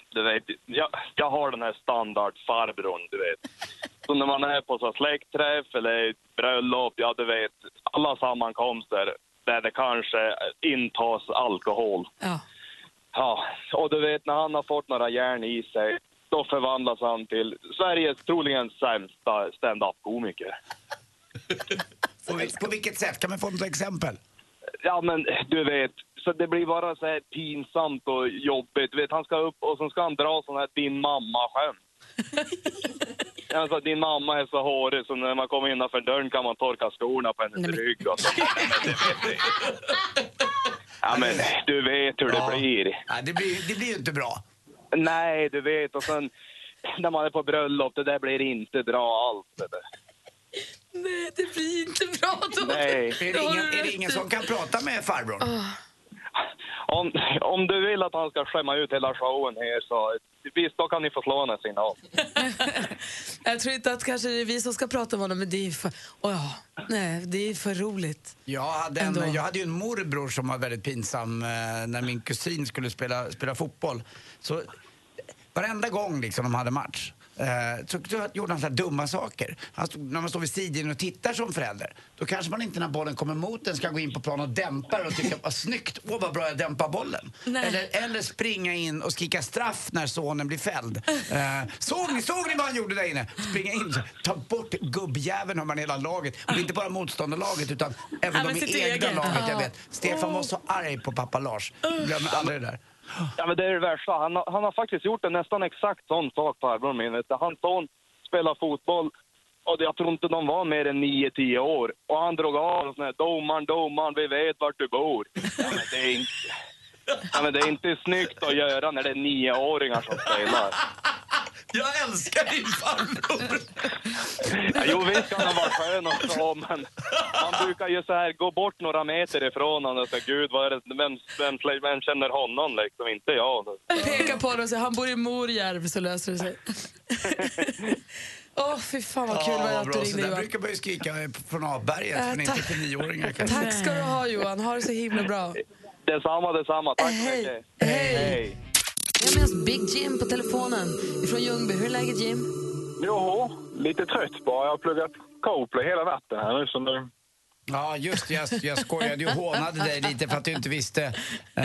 Du vet, jag, jag har den här standardfarbrorn, du vet. Så när man är på så släktträff eller bröllop, ja du vet, alla sammankomster där det kanske intas alkohol. Ja. Ja, och du vet när han har fått några järn i sig, då förvandlas han till Sveriges troligen sämsta stand-up-komiker. På, på vilket sätt? Kan man få något exempel? Ja, men du vet, så det blir bara så här pinsamt och jobbigt. Du vet, han ska upp och så ska han dra sån här din mamma-skämt. [LAUGHS] Alltså, din mamma är så hårig så när man kommer innanför dörren kan man torka skorna på hennes rygg och så. [LAUGHS] Ja, men du vet hur det blir. Ja, det, blir det blir ju inte bra. Nej, du vet. Och sen när man är på bröllop, det där blir inte bra alls. Nej, det blir inte bra då. Nej. Är det ingen, är det ingen som kan prata med farbrorn? Om, om du vill att han ska skämma ut hela showen här så visst, då kan ni få slå en signal. [LAUGHS] Jag tror inte att kanske det är vi som ska prata med honom, men det är för, oh ja, nej, det är för roligt. Jag hade, Ändå. en, jag hade ju en morbror som var väldigt pinsam eh, när min kusin skulle spela, spela fotboll. Så varenda gång liksom de hade match eh, så, så gjorde han så dumma saker. Han stod, när man står vid sidlinjen och tittar som förälder, då kanske man inte när bollen kommer mot den ska gå in på plan och dämpa den och tycka vad snyggt, åh vad bra jag dämpar bollen. Nej. Eller, eller springa in och skrika straff när sonen blir fälld. Eh, såg ni, såg ni vad han gjorde där inne? Springa in, ta bort gubbjäveln har man hela laget. Och inte bara motståndarlaget utan även de i egna laget. Jag Ja. vet. Stefan var så arg på pappa Lars. Glömmer aldrig det där. Ja, men det är det värsta. Han, har- han har faktiskt gjort en nästan exakt sån sak, farbrorn min. Hans son spelar fotboll och jag tror inte de var mer än 9-10 år. Och han drog av och sån här, domaren, domaren, vi vet vart du bor. Ja, men det är inte... Ja, men det är inte snyggt att göra när det är nioåringar som spelar. Jag älskar din farbror! Ja, jo, visst kan han vara skön och så, men han brukar ju så här gå bort några meter ifrån honom och säga Gud, vad är det, vem, vem, vem känner honom liksom? Inte jag. Peka på honom och säga han bor i Morjärv så löser det sig. [LAUGHS] Åh, fy fan vad kul var vad att du ringde där Johan. brukar man ju skrika eh, från avberget, Äh, men inte tack. för nioåringar kanske. Tack ska du ha Johan, ha det så himla bra. Detsamma, detsamma. Tack så Hej. mycket. Hej. Vi har med oss Big Jim på telefonen ifrån Ljungby. Hur är läget Jim? Jo, lite trött bara. Jag har pluggat Coplay hela natten här nu. Så nu... Ja, just. Jag, jag skojade ju och hånade dig lite för att du inte visste... Eh,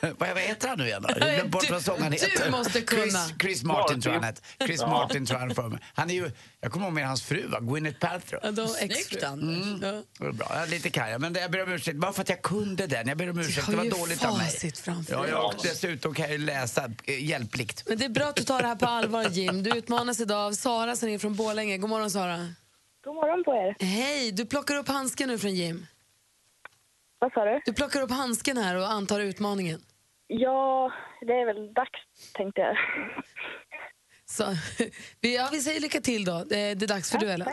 [LAUGHS] vad, vad heter han nu igen då? Jag har glömt bort vad sångaren Du- heter. du måste kunna. Chris, Chris Martin tror jag han heter. Chris Ja. Martin tror jag han för mig. Han är ju, jag kommer ihåg med hans fru, va? Gwyneth Paltrow. Ja, då Snyggt, extra. Anders. Ja. Det var bra. Jag är lite karg, men det- jag ber om ursäkt. Bara för att jag kunde den. Jag ber om ursäkt. har Det var dåligt av mig. facit framför Ja, jag, och dessutom kan jag ju läsa eh, hjälpligt. Men det är bra att du tar det här på allvar Jim. Du utmanas idag av Sara som är från Borlänge. God morgon Sara. God morgon på er. Hej, du plockar upp handsken nu från Jim. Vad sa du? Du plockar upp handsken här och antar utmaningen. Ja, det är väl dags tänkte jag. Så, [LAUGHS] vi, ja, vi säger lycka till då. Det, det är dags för duellen.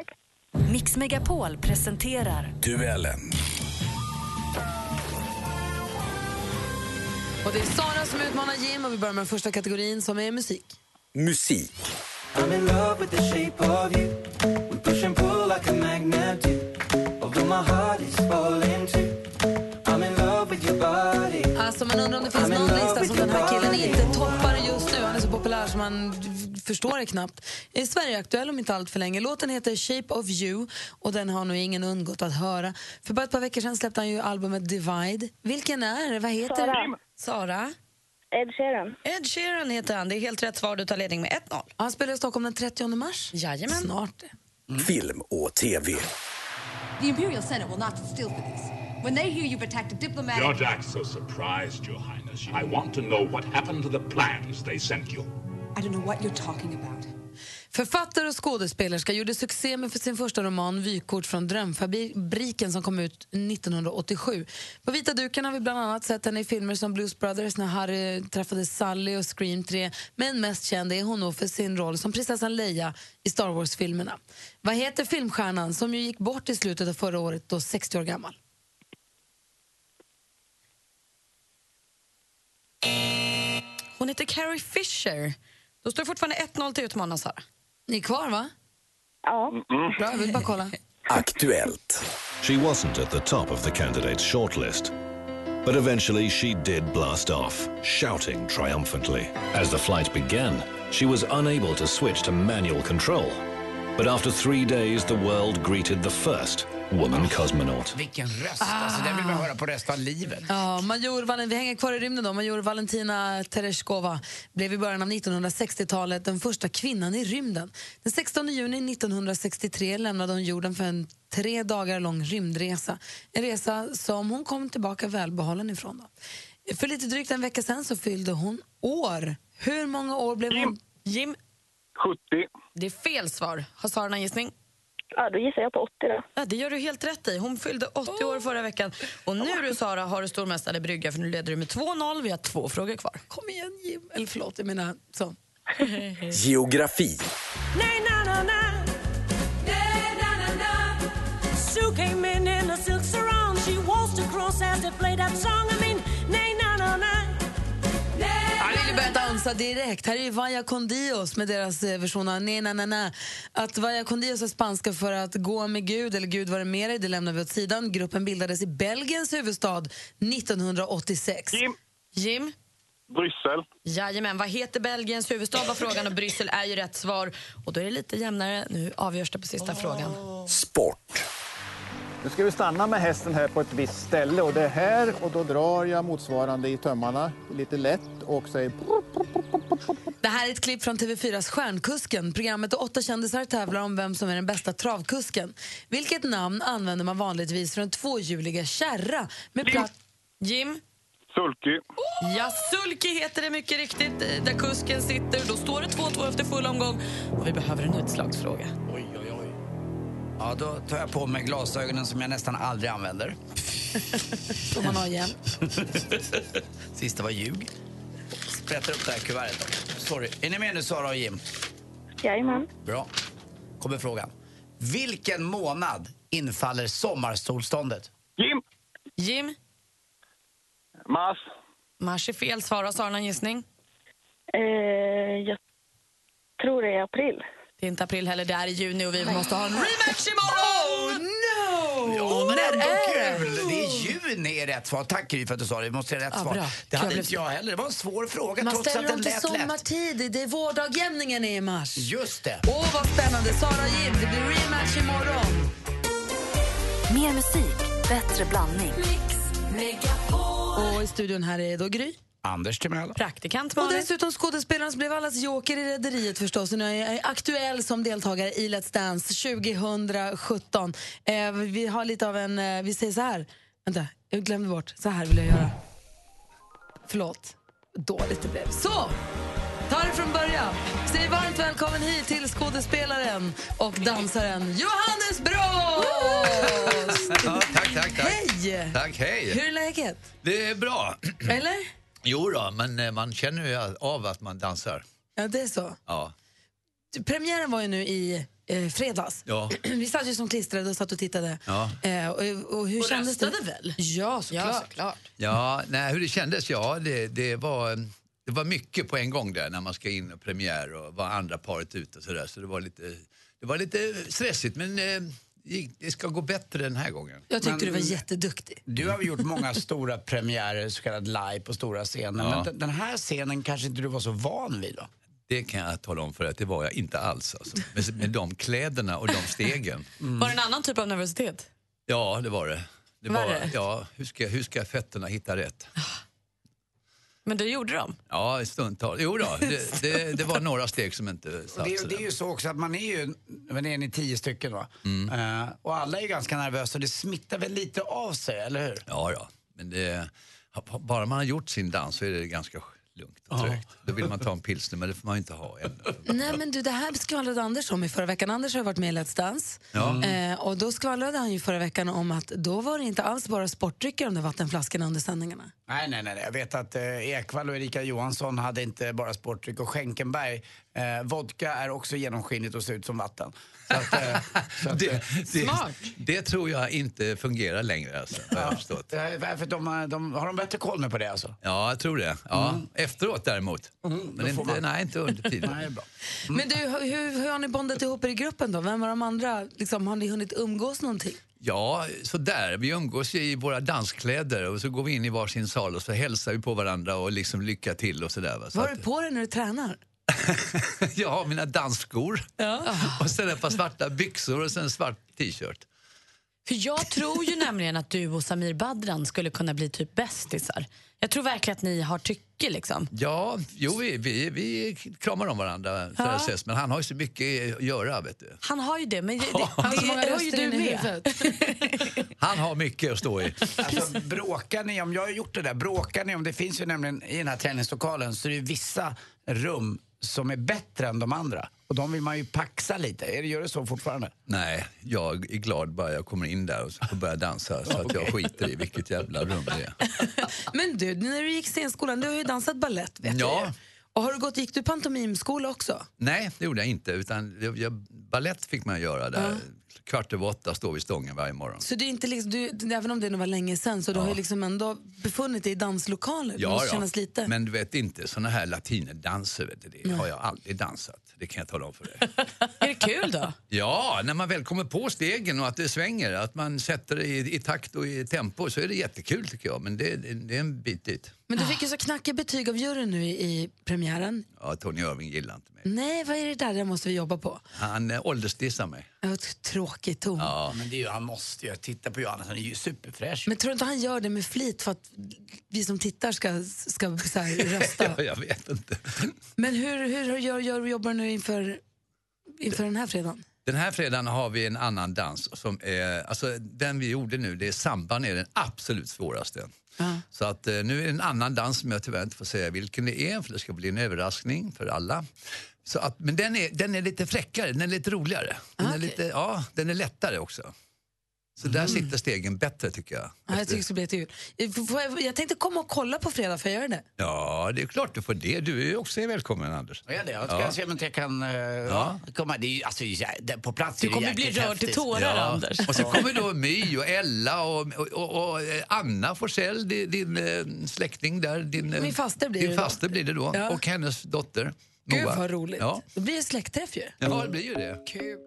Mix Megapol presenterar Duellen. Och det är Sara som utmanar Jim och vi börjar med den första kategorin som är musik. Musik. I'm in love with the shape of you. We push and pull like a magnet do. Although my heart is falling too. I'm in love with your body. Alltså man undrar om det finns någon lista som den här killen inte toppar just nu. Han är så populär som man förstår det knappt. Är Sverige-aktuell om inte allt för länge. Låten heter Shape of you och den har nog ingen undgått att höra. För bara ett par veckor sedan släppte han ju albumet Divide. Vilken är det? Vad heter Sara. Sara? Ed Sheeran. Ed Sheeran heter han. Det är helt rätt svar. Du tar ledning med 1-0. Han spelar i Stockholm den 30 mars. Jajamän. Snart. Film och TV. The Imperial Senate will not still for this. When they hear you've attacked a diplomatic... Your Jack's so surprised, Your Highness. I want to know what happened to the plans they sent you. I don't know what you're talking about. Författare och skådespelerska gjorde succé med för sin första roman Vykort från drömfabriken som kom ut 1987. På vita duken har vi bland annat sett henne i filmer som Blues Brothers när Harry träffade Sally och Scream 3. Men mest känd är hon nog för sin roll som prinsessan Leia i Star Wars-filmerna. Vad heter filmstjärnan som ju gick bort i slutet av förra året, då 60 år gammal? Hon heter Carrie Fisher. Då står det fortfarande 1-0 till utmanaren, Sara. Ni är kvar, va? Ja. Bra, jag vill bara kolla. Aktuellt. She wasn't at the top of the candidates' shortlist. But eventually she did blast off, shouting triumphantly. As the flight began, she was unable to switch to manual control. But after three days, the world greeted the first woman cosmonaut. Vilken röst! Alltså, den vill man höra på resten av livet. Ja, major, vi hänger kvar i rymden då. Major Valentina Tereshkova blev i början av 1960-talet den första kvinnan i rymden. Den 16 juni 1963 lämnade hon jorden för en tre dagar lång rymdresa. En resa som hon kom tillbaka välbehållen ifrån. Då. För lite drygt en vecka sen så fyllde hon år. Hur många år blev hon? Jim? 70. Det är fel svar. Har Sara någon gissning? Ja, då gissar jag på 80 då. Ja, det gör du helt rätt i. Hon fyllde 80 år förra veckan. Och nu du Sara har du stormästare brygga för nu leder du med 2-0. Vi har två frågor kvar. Kom igen Jim. Eller förlåt, jag menar så. [LAUGHS] Geografi. Nay, na, na, na. Nay, na, na, na. Sue came in in a silk sarong. She waltzed across as they played that song. Dansa direkt. Här är ju Vaya con Dios med deras eh, version av Ne na na na. Att Vaya con Dios är spanska för att gå med Gud, eller Gud vare med dig, det lämnar vi åt sidan. Gruppen bildades i Belgiens huvudstad 1986. Jim? Jim? Bryssel. Jajamän, vad heter Belgiens huvudstad var frågan och Bryssel är ju rätt svar. Och då är det lite jämnare. Nu avgörs det på sista frågan. Sport. Nu ska vi stanna med hästen här på ett visst ställe och det är här och då drar jag motsvarande i tömmarna lite lätt och säger Det här är ett klipp från TV4s Stjärnkusken. Programmet där åtta kändisar tävlar om vem som är den bästa travkusken. Vilket namn använder man vanligtvis för en tvåhjuliga kärra med platt... Jim? Sulky. Ja, Sulky heter det mycket riktigt, eh, där kusken sitter. Då står det 2-2 efter full omgång och vi behöver en utslagsfråga. Oj, oj, oj. Ja, då tar jag på mig glasögonen som jag nästan aldrig använder. [LAUGHS] Som man har igen. [LAUGHS] Sista var ljug. Sprättar upp det här kuvertet. då. Sorry. Är ni med nu, Sara och Jim? Jajamän. Bra. Kommer frågan. Vilken månad infaller sommarsolståndet? Jim. Jim? Mars. Mars är fel svar. Har Sara någon gissning? Eh, jag tror det är april. Det är inte april heller, det är i juni och vi måste ha en rematch imorgon! no! Ja, men ändå kul! Det är juni är rätt svar. Tack Gry för att du sa det. Vi måste ha rätt Ja, svar. bra. Det hade inte jag heller. Det var en svår fråga Man trots att den lät lätt. sommartid. Det är vårdagjämningen är i mars. Just det. Åh, vad spännande. Sara Jim, det blir rematch imorgon. Mer musik, bättre blandning. Och i studion här är då Gry. Anders Timell. Praktikant Och Malin. dessutom skådespelaren som blev allas joker i Rederiet förstås. Och nu är jag aktuell som deltagare i Let's Dance 2017. Eh, vi har lite av en, eh, vi säger så här. Vänta, jag glömde bort. Så här vill jag göra. Förlåt. Dåligt det blev. Så! Ta det från början. Säg varmt välkommen hit till skådespelaren och dansaren Johannes Brost! Tack, tack, tack. Hej! Tack, hej. Hur är läget? Det är bra. Eller? Jo då, men eh, man känner ju av att man dansar. Ja, det är så. Ja. Premiären var ju nu i eh, fredags. Ja. [CLEARS THROAT] Vi satt ju som klistrade och satt och tittade. Ja. Eh, och, och hur Och kändes det? röstade väl? Ja, såklart. Ja, såklart. Ja, nej, hur det kändes? Ja, det, det, var, det var mycket på en gång där när man ska in och premiär och var andra paret ute och sådär. Så det var lite, det var lite stressigt men eh, det ska gå bättre den här gången. Jag tyckte Men- du var jätteduktig. Du har gjort många stora premiärer, så kallad live, på stora scener. Ja. Men den- här scenen kanske inte du var så van vid va? Det kan jag tala om för att det var jag inte alls. Alltså. Med, med de kläderna och de stegen. [LAUGHS] Var det en annan typ av nervositet? Ja, det var det. det Var var, det? Ja, hur ska, hur ska fötterna hitta rätt? Men det gjorde de. Ja, i stundtal. Jo då, det, det, det var några steg som inte satt det, det är ju så också att man är ju, men är ni tio stycken va? Mm. Eh, och alla är ganska nervösa och det smittar väl lite av sig, eller hur? Ja, ja. Men det, bara man har gjort sin dans så är det ganska lugnt och trögt. Då vill man ta en pilsner, men det får man ju inte ha ännu. Nej men du, det här skvallrade Anders om i förra veckan. Anders har varit med i Let's Dance. Ja. Eh, och då skvallrade han ju förra veckan om att då var det inte alls bara sportdrycker de där vattenflaskorna under sändningarna. Nej, nej, nej. Jag vet att eh, Ekvall och Erika Johansson hade inte bara sportdryck och Schenkenberg Eh, vodka är också genomskinligt och ser ut som vatten. Så att, eh, så att, eh, det, det tror jag inte fungerar längre alltså, har jag förstått. för de, har- de, har de bättre koll med på det alltså? Ja, jag tror det. Ja. Mm. Efteråt däremot. Men då får inte, man- nej, inte under tiden. Nej, bra. Men du, hur, hur har ni bondat ihop er i gruppen då? Vem var de andra? Liksom, har ni hunnit umgås någonting? Ja, så där. Vi umgås i våra danskläder och så går vi in i varsin sal och så hälsar vi på varandra och liksom lycka till och sådär. Va? Så Vad har du på dig när du tränar? [LAUGHS] Jag har mina dansskor [LAUGHS] och sen ett par svarta byxor och sen en svart t-shirt. För jag tror ju nämligen att du och Samir Badran skulle kunna bli typ bästisar. Jag tror verkligen att ni har tycke liksom. Ja, jo, vi, vi, vi kramar om varandra Ja. ses, men han har ju så mycket att göra. Vet du. Han har ju det, men det, [LAUGHS] det, Han har så många det har ju du med. Han har mycket att stå i. Alltså, bråkar ni om, jag har gjort det där, bråkar ni om, det finns ju nämligen i den här träningslokalen så är det ju vissa rum som är bättre än de andra. Och de vill man ju paxa lite. Är det, gör det så fortfarande? Nej, jag är glad bara jag kommer in där och så får börja dansa så att jag skiter i vilket jävla rum det är. [LAUGHS] Men du, när du gick scenskolan, du har ju dansat ballett vet Ja. jag ju. Och har du gått, gick du pantomimskola också? Nej, det gjorde jag inte. Utan jag, jag, ballett fick man göra där. Kvart över åtta står vi stången varje morgon. Så det är inte liksom, du, även om det nog var länge sen, så du har ju liksom ändå befunnit dig i danslokaler. det måste kännas lite. men du vet inte, såna här latinedanser, vet du, det Nej. har jag aldrig dansat. Det kan jag tala om för dig. [LAUGHS] Är det kul då? Ja, när man väl kommer på stegen och att det svänger, att man sätter det i, i takt och i tempo så är det jättekul tycker jag. Men det, det, det är en bit dit. Men du fick ju så knackiga betyg av juryn nu i, i premiären. Ja, Tony Irving gillar inte mig. Nej, vad är det där? Det måste vi jobba på. Han eh, åldersdissar mig. Ett tråkigt ton. Ja. Men det är ju, han måste ju. Titta på Johannes, han är ju superfräsch. Men tror du inte han gör det med flit för att vi som tittar ska, ska så här, rösta? [LAUGHS] Ja, jag vet inte. Men hur, hur gör, gör, jobbar du nu inför, inför den här fredagen? Den här fredagen har vi en annan dans. Som är, alltså, den vi gjorde nu, det är samban är den absolut svåraste. Så att, eh, nu är det en annan dans som jag tyvärr inte får säga vilken det är för det ska bli en överraskning för alla. Så att, men den är, den är lite fräckare, den är lite roligare. Den, är, lite, ja, den är lättare också. Så där sitter stegen bättre tycker jag. Ja, jag tycker det ska bli jättekul. Eh, får Jag, jag tänkte komma och kolla på fredag, får jag göra det? Ja, det är klart du får det. Du är ju också välkommen Anders. Ja, det. Jag ska Ja. se om inte jag kan uh, ja. komma. Det är ju, alltså, ja, det- på plats är det jäkligt häftigt. Och sen kommer då My och Ella och, och, och, och eh, Anna Forsell, din, din eh, släkting där. Din, eh, Min faster blir din det då. faster blir det då. Ja. Och hennes dotter Gud Moa. vad roligt. Ja. Det blir en släktträff ju. ja, det blir ju det. Kul.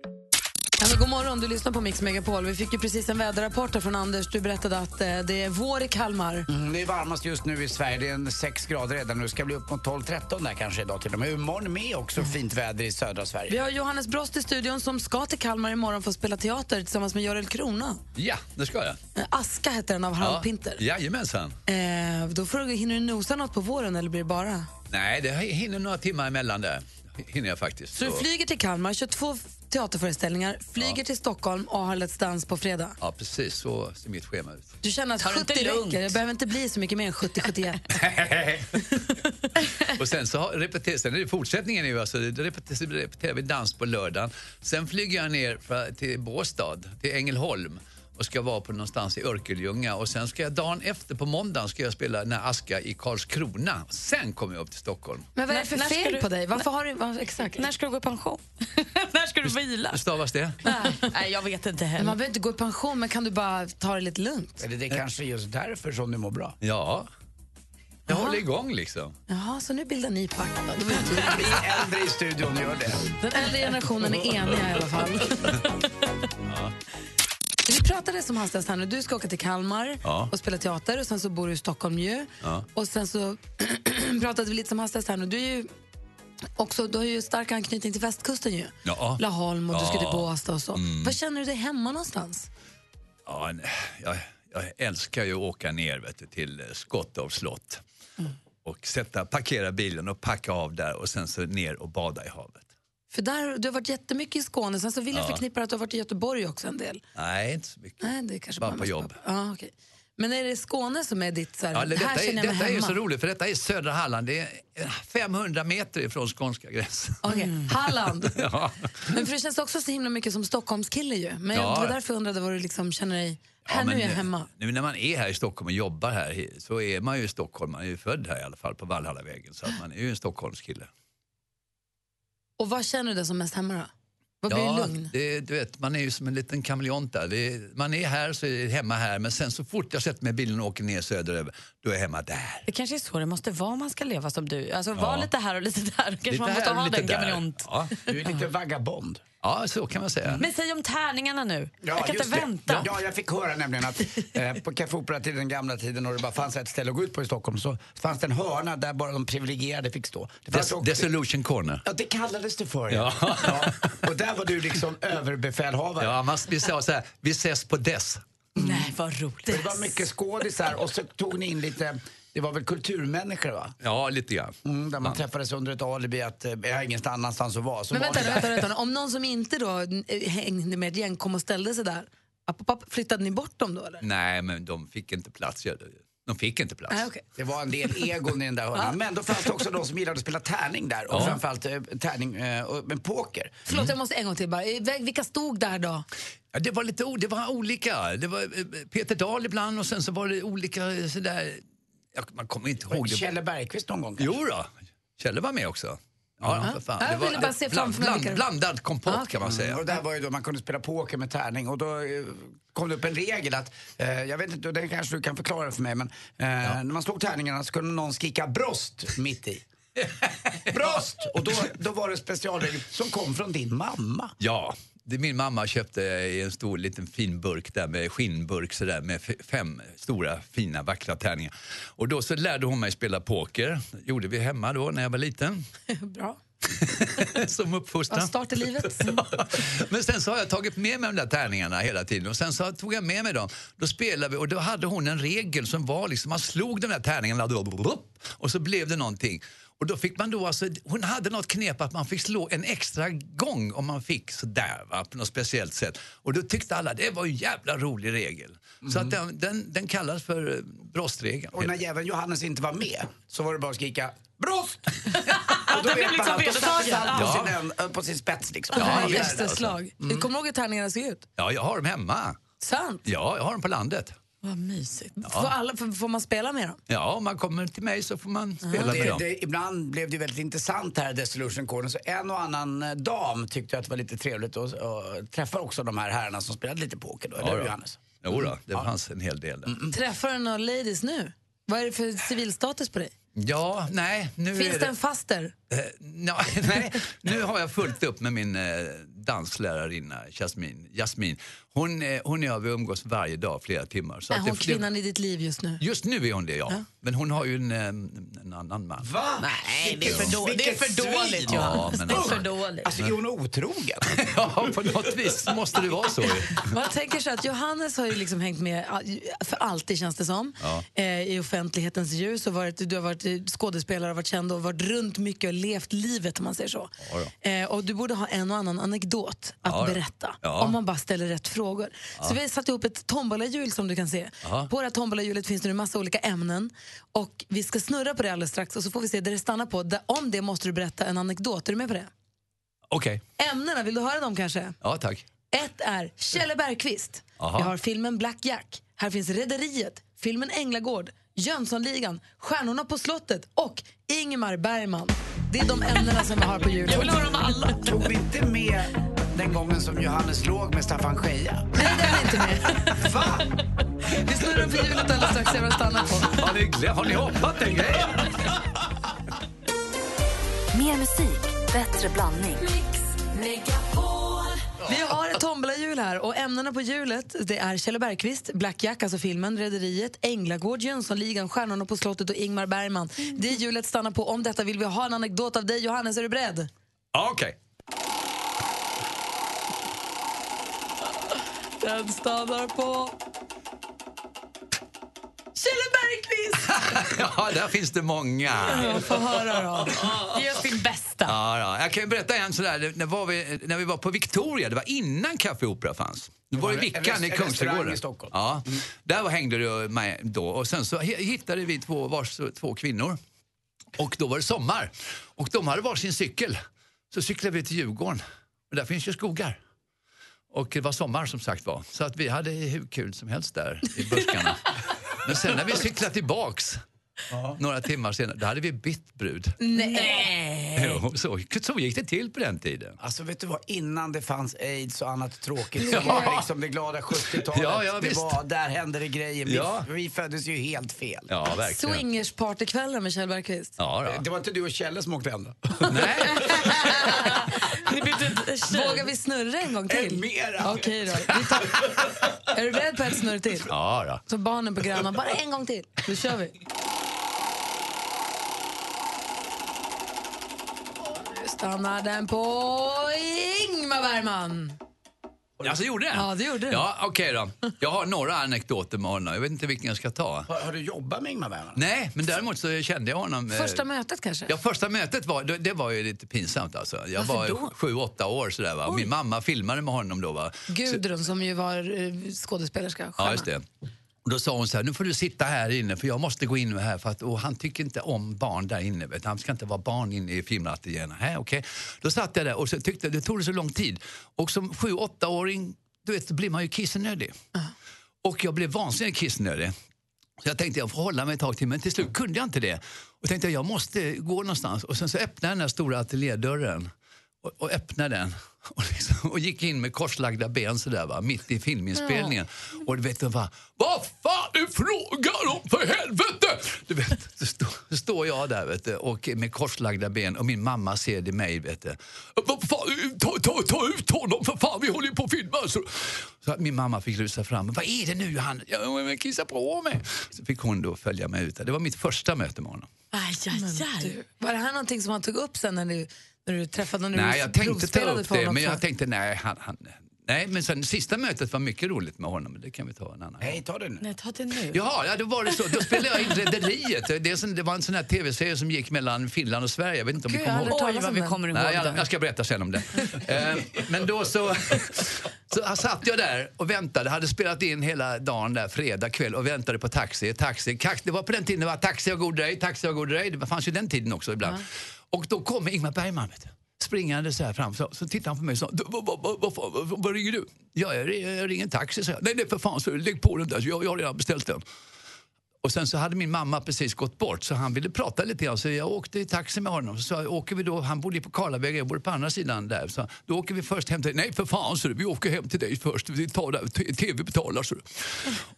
Ja, men god morgon, du lyssnar på Mix Megapol. Vi fick ju precis en väderrapport från Anders. Du berättade att eh, det är vår i Kalmar. Mm, det är varmast just nu i Sverige. Det är en 6 grader redan nu. Det ska bli upp mot 12-13 där kanske idag till och med. Imorgon med också fint väder i södra Sverige. Vi har Johannes Brost i studion som ska till Kalmar imorgon för att spela teater tillsammans med Görel Krona. Ja, det ska jag. Eh, Aska heter den av Harald Pinter. Jajamensan. Eh, då får du, hinner du nosa något på våren eller blir det bara? Nej, det hinner några timmar emellan där. Hinner jag faktiskt. Så du flyger till Kalmar, kör två f- teaterföreställningar, flyger till Stockholm och har Let's Dance på fredag. Ja, precis så ser mitt schema ut. Du känner att Tar det 70 inte lugnt? räcker, det behöver inte bli så mycket mer än 70-71. [LAUGHS] och sen så repeterar, sen är det fortsättningen nu alltså, det repeterar, repeterar vi dans på lördagen. Sen flyger jag ner för, till Båstad, till Ängelholm och ska vara på någonstans i Örkelljunga och sen ska jag dagen efter på måndagen ska jag spela den här Aska i Karlskrona. Sen kommer jag upp till Stockholm. Men vad är det för När fel du- på dig? Varför har du, vad, exakt. När ska du gå i pension? [LAUGHS] När ska du vila? Hur stavas det? Nej, jag vet inte heller. man behöver inte gå i pension, men kan du bara ta det lite lugnt? Eller det är kanske just därför som du mår bra. Ja. Jag Jaha. håller igång liksom. Jaha, så nu bildar ni pakt då? Var. Vi äldre i studion gör det. Den äldre generationen är eniga i alla fall. [LAUGHS] Vi pratade som hastigast här nu. Du ska åka till Kalmar Ja. och spela teater och sen så bor du i Stockholm ju. Ja. Och sen så [CLEARS THROAT] pratade vi lite som hastigast här nu. Du, är ju också, du har ju stark anknytning till västkusten ju. Ja. Laholm och du ska till Ja. Båstad och så. Mm. Var känner du dig hemma någonstans? Ja, jag, jag älskar ju att åka ner vet du, till Skottov slott. Och sätta, parkera bilen och packa av där och sen så ner och bada i havet. För där, du har varit jättemycket i Skåne, sen så vill jag Ja. förknippa att du har varit i Göteborg också en del. Nej, inte så mycket. Nej, det är kanske Bara bara på jobb. Ja, okej. Men är det Skåne som är ditt, så här, Ja, det här är, känner jag mig detta är så roligt för detta är södra Halland. Det är eh, 500 meter ifrån skånska gränsen. Okej, Halland. [LAUGHS] Ja. Men för det känns också så himla mycket som Stockholmskille ju. Men Ja. det var därför jag undrade var du liksom känner dig, här Ja, nu är jag hemma. Nu när man är här i Stockholm och jobbar här så är man ju i Stockholm. Man är ju född här i alla fall på Valhallavägen så att man är ju en Stockholmskille. Och vad känner du dig som mest hemma då? Vad blir ja, lugn? Det, du vet, man är ju som en liten kameleont där. Det man är här så är det hemma här, men sen så fort jag sätter mig i bilen och åker ner söderöver, då är hemma där. Det kanske är så det måste vara om man ska leva som du. Alltså vara Ja. lite här och lite där. Kanske Lite man måste ha lite den kameleont. Ja. Du är lite vagabond. Ja, så kan man säga. Men säg om tärningarna nu. jag kan inte det. vänta. Ja, jag fick höra nämligen att eh, på Café Opera till den gamla tiden och det bara fanns ett ställe att gå ut på i Stockholm så fanns det en hörna där bara de privilegierade fick stå. Det fanns Des, också- Dissolution corner. Ja, det kallades det för Ja. ja. Och där var du liksom överbefälhavare. Ja, man, vi sa så här, vi ses på Dess. Nej, vad roligt. Det var mycket skådisar och så tog ni in lite, det var väl kulturmänniskor va? Ja, lite grann. Mm, där man träffades under ett alibi att eh, jag har ingenstans annanstans att vara. Så Men var vänta, vänta, vänta, om någon som inte då eh, hängde med ett gäng kom och ställde sig där, app, app, app, flyttade ni bort dem då eller? Nej, men de fick inte plats. De fick inte plats. Nej, okej. Det var en del egon i den där hörnan. [LAUGHS] Men då fanns det också de som gillade att spela tärning där. Och Ja. framförallt eh, tärning eh, och- med poker. Förlåt, jag måste en gång till bara. Eh, Vilka stod där då? Det var lite det var olika. Det var Peter Dahl ibland och sen så var det olika sådär... Man kommer inte ihåg. Kjelle Bergqvist någon gång kanske? Jo då, Kjelle var med också. Ja, för fan. Jag Det var ville bara se bland, framför mig bland, vilka det- blandad kompott kan man säga. Och där var ju då man kunde spela poker med tärning och då eh, kom det upp en regel att, eh, jag vet inte, och det kanske du kan förklara för mig, men eh, när man slog tärningarna så kunde någon skrika brost mitt i. [LAUGHS] brost! Och då, då var det specialregel som kom från din mamma. Ja, det min mamma köpte i en stor liten fin burk där med skinnburk sådär med f- fem stora fina vackra tärningar. Och då så lärde hon mig spela poker. Det gjorde vi hemma då när jag var liten. [LAUGHS] Bra. [LAUGHS] Som uppfostran. Bra start i livet. [LAUGHS] Men sen så har jag tagit med mig de där tärningarna hela tiden och sen så tog jag med mig dem. Då spelade vi och då hade hon en regel som var liksom, man slog de där tärningarna och så blev det någonting. Och då fick man då alltså, hon hade något knep att man fick slå en extra gång om man fick sådär va, på något speciellt sätt. Och då tyckte alla det var en jävla rolig regel. Så att den, den, den kallas för eh, brostregeln. Och när jäveln Johannes inte var med så var det bara att skrika brost! [LAUGHS] och då Det vet man liksom att då sattes allt på, sin, en- på sin spets liksom. Ja, Ja, bästa alltså. slag. Kommer du ihåg hur tärningarna såg ut? Ja, jag har dem hemma. Sant? Ja, jag har dem på landet. Vad mysigt. Får, alla, får, man spela med dem? Ja, om man kommer till mig så får man spela med Det, dem. det, ibland blev det väldigt intressant här i Dissolution Corner så en och annan eh, dam tyckte att det var lite trevligt att träffa också de här herrarna som spelade lite poker då, eller hur då. Johannes? Jo då, det fanns en hel del där. Träffar du några ladies nu? Vad är det för civilstatus på dig? Ja, nej, nu Finns är det en faster? Eh, nå- [LAUGHS] nej, nu har jag fullt upp med min eh, danslärarinna Jasmin. Jasmin. Hon, eh, hon och jag vi umgås varje dag flera timmar. Så Är att det- hon kvinnan i ditt liv just nu? Just nu är hon det, ja. Men hon har ju en, eh, en annan man. Va? Nej, det är för, då, det är för dåligt Ja, men det är alltså- för dåligt. Alltså är hon otrogen? [LAUGHS] ja, på något vis måste det vara så. [LAUGHS] Jag tänker så att Johannes har ju liksom hängt med för alltid känns det som. Ja. Eh, I offentlighetens ljus och varit, du har varit skådespelare och varit känd och varit runt mycket och levt livet om man säger så. Ja, Eh, och du borde ha en och annan anekdot att Ja, ja. berätta Ja. om man bara ställer rätt frågor. Så vi har satt ihop ett tombolahjul som du kan se. Ja. På det här tombolahjulet finns det en massa olika ämnen och vi ska snurra på det alldeles strax och så får vi se där det stannar på. Om det måste du berätta en anekdot. Är du med på det? Okej, Ämnena, vill du höra dem kanske? ja tack. Ett är Kjelle Bergqvist. Aha. Vi har filmen Black Jack. Här finns Rederiet, filmen Änglagård, Jönssonligan, Stjärnorna på slottet och Ingmar Bergman. Det är de ämnena som vi har på hjulet. Jag vill ha dem alla. Tog vi inte med den gången som Johannes låg med Staffan Scheja? Nej, det är inte med. Va? Vi snurrar på hjulet alldeles strax, vad det stannar på. Har ni, har ni hoppat den grejen? Mer musik, bättre blandning. Vi har ett tombolahjul här och ämnena på hjulet det är Kjell Bergqvist, Black Jack, alltså filmen, Rederiet, Änglagård, Jönssonligan, Stjärnorna på slottet och Ingmar Bergman. Det hjulet stannar på. Om detta vill vi ha en anekdot av dig. Johannes, är du beredd? Ja, Okej. Den stannar på... Kjell Bergqvist! [LAUGHS] Ja, där finns det många. Ja, Få höra då. Ge oss din bästa. Ja, ja. Jag kan ju berätta en sådär, när, var vi, när vi var på Victoria, det var innan Café Opera fanns. Det var i Vickan i Kungsträdgården. i Stockholm. Ja, där var- hängde du med då och sen så hi- hittade vi två, vars, två kvinnor. Och då var det sommar och de hade varsin cykel. Så cyklade vi till Djurgården och där finns ju skogar. Och det var sommar som sagt var. Så att vi hade hur kul som helst där i buskarna. [LAUGHS] Men sen när vi cyklade tillbaks [LAUGHS] Några timmar senare, då hade vi bytt brud. Nej. [LAUGHS] Jo, så, så gick det till på den tiden. Alltså vet du vad, innan det fanns aids och annat tråkigt så [LAUGHS] var det liksom det glada 70-talet. Ja, ja, det var, där hände det grejer. Vi, Ja. vi föddes ju helt fel. Ja, verkligen. Swingerspartykvällar med Kjell Bergqvist. Ja, då. Det var inte du och Kjelle som åkte hem då? Vågar vi snurra en gång till? Mera. Okej då. Tar... Är du beredd på ett snurr till? Ja, då. Så barnen på Gröna, bara en gång till. Nu kör vi. Stannar den på Ingmar Bergman. Alltså gjorde den? Ja, det gjorde. Ja, okej då. Jag har några anekdoter med honom. Jag vet inte vilken jag ska ta. Har, har du jobbat med Ingmar Bergman? Nej, men däremot så kände jag honom. eh, Första mötet kanske? Ja, första mötet var, det, det var ju lite pinsamt alltså. Jag Varför var då? sju, åtta år sådär va. Min mamma filmade med honom då va. Gudrun som ju var eh, skådespelerska. Ja, stjärna. just det. Och då sa hon så här, nu får du sitta här inne för jag måste gå in här för att och han tycker inte om barn där inne. Vet. Han ska inte vara barn inne i filmateljén. Okej. Då satt jag där och så tyckte det tog det så lång tid. Och som sju, åttaåring, du vet, blir man ju kissnödig. Och jag blev vansinnigt kissnödig. Så jag tänkte jag får hålla mig ett tag till, men till slut kunde jag inte det. Och tänkte jag måste gå någonstans. Och sen så öppnade jag den här stora ateljédörren och, och öppnade den. Och, liksom, och gick in med korslagda ben sådär va, mitt i filminspelningen. Och du vet, de bara, vad fan är frågan om för helvete? Du vet, så står, jag där vet du, och med korslagda ben och min mamma ser det mig. Vet du. Vad fan, ta, ta, ta ut honom för fan, vi håller ju på att filma. Så, så min mamma fick rusa fram. Vad är det nu Johanna? Ja, men kissa på mig. Så fick hon då följa mig ut. där. Det var mitt första möte med honom. Aj, aj, aj. Var det här någonting som han tog upp sen när du, när du träffade honom? Nej, jag tänkte ta upp det, men jag tänkte nej, han, han, nej. Men sen sista mötet var mycket roligt med honom, det kan vi ta en annan Nej, ta det nu. Nej, ta det nu. Jaha, ja, då var det så. Då spelade jag in Rederiet. Det, det var en sån här tv-serie som gick mellan Finland och Sverige. Jag vet inte om Gud, har kommer ihåg. Oj, vad vi kommer ihåg Nej, jag, jag ska berätta sen om det. [LAUGHS] Eh, Men då så, [LAUGHS] så satt jag där och väntade. Hade spelat in hela dagen där, fredag kväll och väntade på taxi. taxi. Det var på den tiden det var taxi och god dröj, taxi och god dröj. Det fanns ju den tiden också ibland. Och då kommer Ingmar Bergman. Vet du springande så här fram. Så, så tittar han på mig och sa, vad, vad, vad, vad, vad, ringer du? Ja, jag, jag ringer en taxi, så jag. Nej, nej för fan, så lägg på den där, jag, jag har redan beställt den. Och sen så hade min mamma precis gått bort så han ville prata lite grann så jag åkte i taxi med honom. Så åker vi då, han bodde på Karlavägen, jag bodde på andra sidan där. Så då åker vi först hem till dig. Nej för fan så vi åker hem till dig först. Vi tar där, tv betalar så.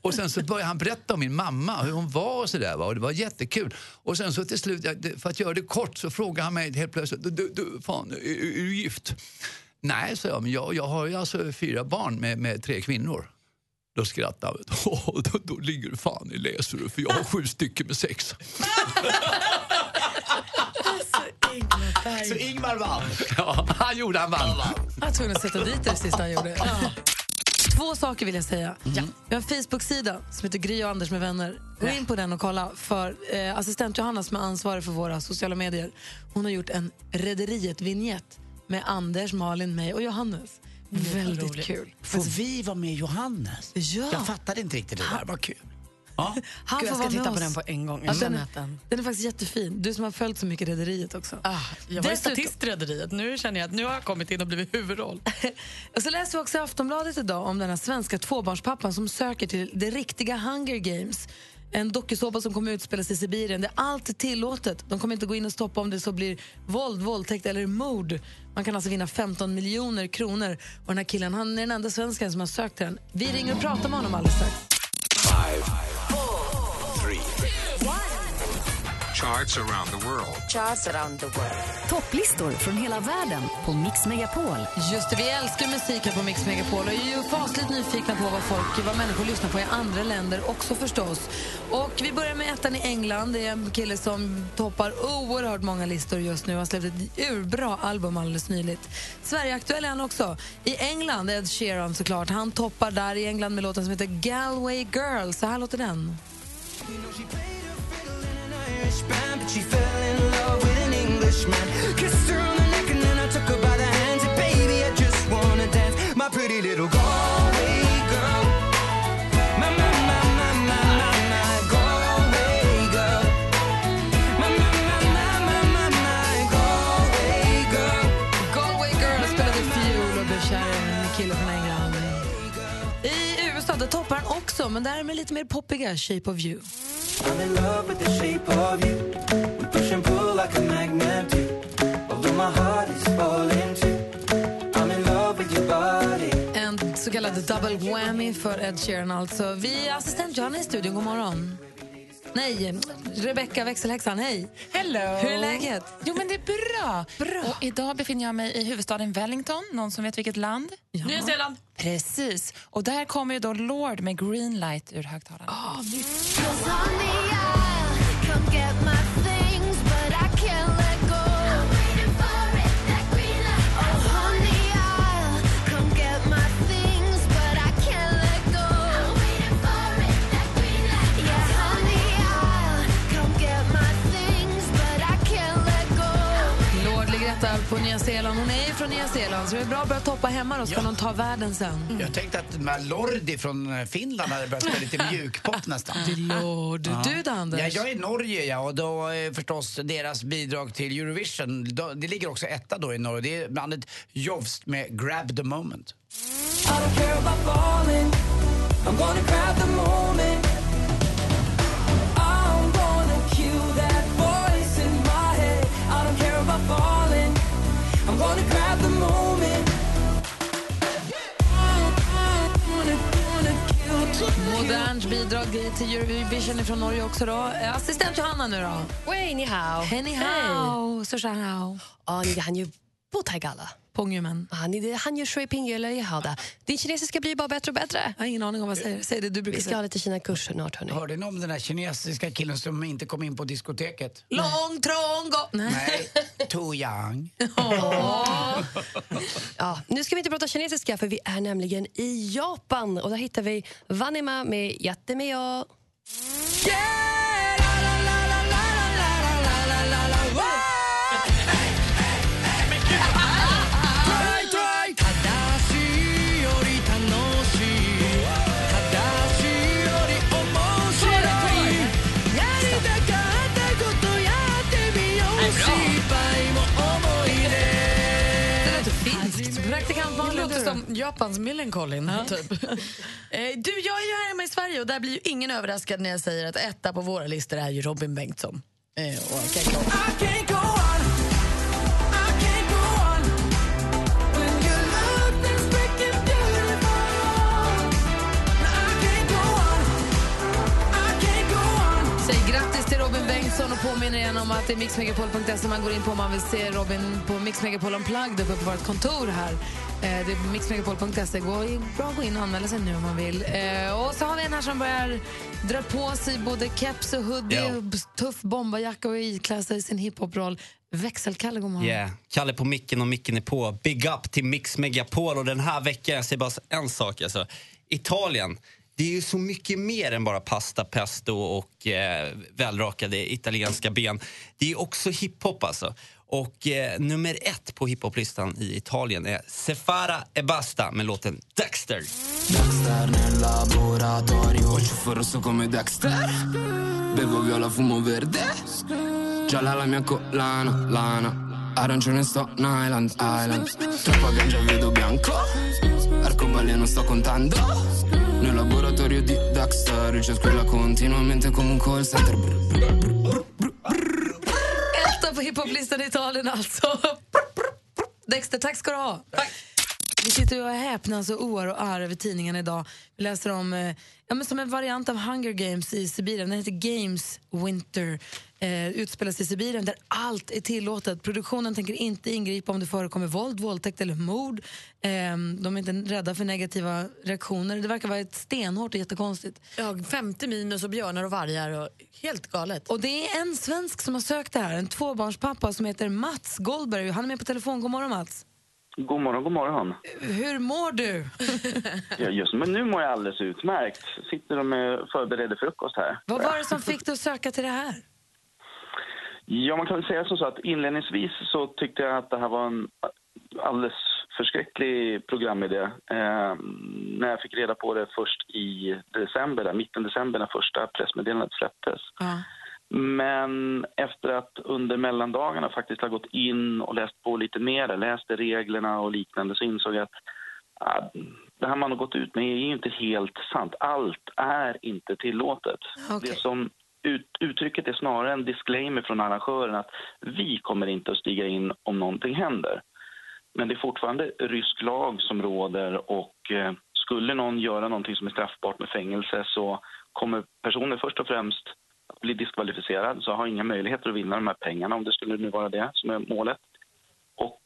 Och sen så började han berätta om min mamma, hur hon var och sådär. Och det var jättekul. Och sen så till slut, för att göra det kort så frågade han mig helt plötsligt, du, du fan, är, är du gift? Nej, sa jag, men jag, jag har ju alltså fyra barn med, med tre kvinnor. Då skrattade han. [LAUGHS] Då, då ligger du fan i läser du, för jag har sju stycken med sex. [LAUGHS] Så Ingmar vann? Ja, han gjorde, han vann. Jag var tvungen att sätta dit det, sista han gjorde. Två saker vill jag säga. Vi har en Facebook-sida som heter Gry och Anders med vänner. Gå in på den och kolla. För eh, assistent Johanna som är ansvarig för våra sociala medier, hon har gjort en Rederiet-vignett med Anders, Malin, mig och Johannes. Väldigt roligt. kul. Får vi vara med Johannes? Ja. Jag fattade inte riktigt det där. Vad kul. Ja. Han Gud, jag ska titta med på oss. den på en gång. Jag den, sett den. den är faktiskt jättefin. Du som har följt så mycket Rederiet också. Ah, jag var Dessutom- statist i Rederiet. Nu känner jag att nu har jag kommit in och blivit huvudroll. [LAUGHS] Och så läste vi också i Aftonbladet idag om den här svenska tvåbarnspappan som söker till det riktiga Hunger Games. En dokusåpa som kommer utspelas i Sibirien. Där allt är tillåtet. De kommer inte gå in och stoppa om det så blir våld, våldtäkt eller mord. Man kan alltså vinna 15 miljoner kronor. Och den här killen han är den enda svensken som har sökt den. Vi ringer och pratar med honom alldeles strax. Charts around the world. Charts around the world. Topplistor från hela världen på Mix Megapol. Just det, vi älskar musik här på Mix Megapol och är ju fasligt nyfikna på vad folk, vad människor lyssnar på i andra länder också förstås. Och vi börjar med ettan i England. Det är en kille som toppar oerhört många listor just nu. Han släppte ett urbra album alldeles nyligt. Sverigeaktuell är han också. I England, Ed Sheeran såklart. Han toppar där i England med låten som heter Galway Girl. Så här låter den. Irish band, but she fell in love with an Englishman. Kissed her on the neck and then I took her by the hands. And baby, I just wanna dance. My pretty little Galway också, men där är med lite mer poppiga Shape of You. I'm in love with the shape of you. We push and pull like a magnet do. Although my heart is falling too. I'm in love with your body. En så kallad double whammy för Ed Sheeran alltså. Vi är assistent Johanna i studion, god morgon. Nej, Rebecka växelhäxan, hej. Hello! Hur är läget? Jo, men det är bra. bra. Och idag befinner jag mig i huvudstaden Wellington. Någon som vet vilket land? Nya Zeeland. Precis. Och där kommer ju då Lord med Green Light ur högtalarna. Oh, Etta på Nya Zeeland. Hon är ju från Nya Zeeland så det är bra att börja toppa hemma då så kan hon ta världen sen. Jag tänkte att Lordi från eh, Finland hade börjat spela lite [LAUGHS] mjukpop nästan. Lord. Du då, Anders? Ja, jag är i Norge ja, och då är förstås deras bidrag till Eurovision, då, det ligger också etta då i Norge. Det är bandet Jovst med Grab the moment. I don't care about falling. I'm gonna grab the moment. Moderns bidrag till Eurovision från Norge också då. Eh, Assistent Johanna nu då. Wei, ni hao. Hej, ni hao. Så tjang hao. Ja, ni han ju på Taigala. Ja, ni det han ju shui ping hada. Din kinesiska blir bara bättre och bättre. Jag har ingen aning om vad jag säger. Säg det du brukar Vi ska säga. ha lite Kina-kurs snart, hörni. Hörde ni om den här kinesiska killen som inte kom in på diskoteket? Lång, trång, gå... Nej, too young. Ja, nu ska vi inte prata kinesiska för vi är nämligen i Japan och där hittar vi Vanima med Jättemeo. Det Japans Millencolin. Typ. [LAUGHS] Eh, du, jag är ju här hemma i Sverige och där blir ju ingen överraskad när jag säger att etta på våra listor är ju Robin Bengtsson. Eh, och och påminner igen om att det är mixmegapol.se man går in på om man vill se Robin på Mix Megapol Unplugged uppe på vårt kontor här. Eh, det är mixmegapol.se. Gå Bra att gå in och anmäla sig nu om man vill. Eh, och så har vi en här som börjar dra på sig både keps och hoodie b- tuff bomberjacka och iklä sig i sin hiphop-roll. Växelkalle, god morgon. Yeah. Kalle på micken och micken är på. Big up till Mix Megapol och den här veckan, jag säger bara en sak alltså. Italien, det är ju så mycket mer än bara pasta, pesto och eh, välrakade italienska ben. Det är också hiphop alltså. Och eh, nummer ett på hiphoplistan i Italien är Sefara e Basta med låten Dexter. Dexter nel laboratorio ciuffo rosso come Dexter. Bevo viola, fumo verde. Gialla la mia collana, lana. Arancione sto Island, Island. Troppa ganja vedo bianco. Arcobaleno sto contando. Nel laboratorio di Dexter Il squilla continuamente come un call center. Brr, brr, brr. På hiphoplistan i Italien alltså. Dexter, tack ska du ha. Vi sitter och häpnas och oar och arr över tidningen idag. Vi läser om, eh, ja, men som en variant av Hunger Games i Sibirien. Den heter Games Winter. Eh, utspelas i Sibirien där allt är tillåtet. Produktionen tänker inte ingripa om det förekommer våld, våldtäkt eller mord. Eh, de är inte rädda för negativa reaktioner. Det verkar vara ett stenhårt och jättekonstigt. Ja, 50 minus och björnar och vargar. Och helt galet. Och det är en svensk som har sökt det här. En tvåbarnspappa som heter Mats Goldberg. Han är med på telefon. God morgon Mats. God morgon, god morgon. Hur mår du? Ja, just men nu mår jag alldeles utmärkt. Sitter och förbereder frukost här. Vad var det som fick dig att söka till det här? Ja, man kan väl säga som så att inledningsvis så tyckte jag att det här var en alldeles förskräcklig programidé. Eh, när jag fick reda på det först i december, där, mitten december när första pressmeddelandet släpptes. Men efter att under mellandagarna faktiskt ha gått in och läst på lite mer, läste reglerna och liknande, så insåg jag att ah, det här man har gått ut med är ju inte helt sant. Allt är inte tillåtet. Okej. Det som ut, uttrycket är snarare en disclaimer från arrangören att vi kommer inte att stiga in om någonting händer. Men det är fortfarande rysk lag som råder och eh, skulle någon göra någonting som är straffbart med fängelse så kommer personen först och främst att bli diskvalificerad så har inga möjligheter att vinna de här pengarna om det skulle nu vara det som är målet. Och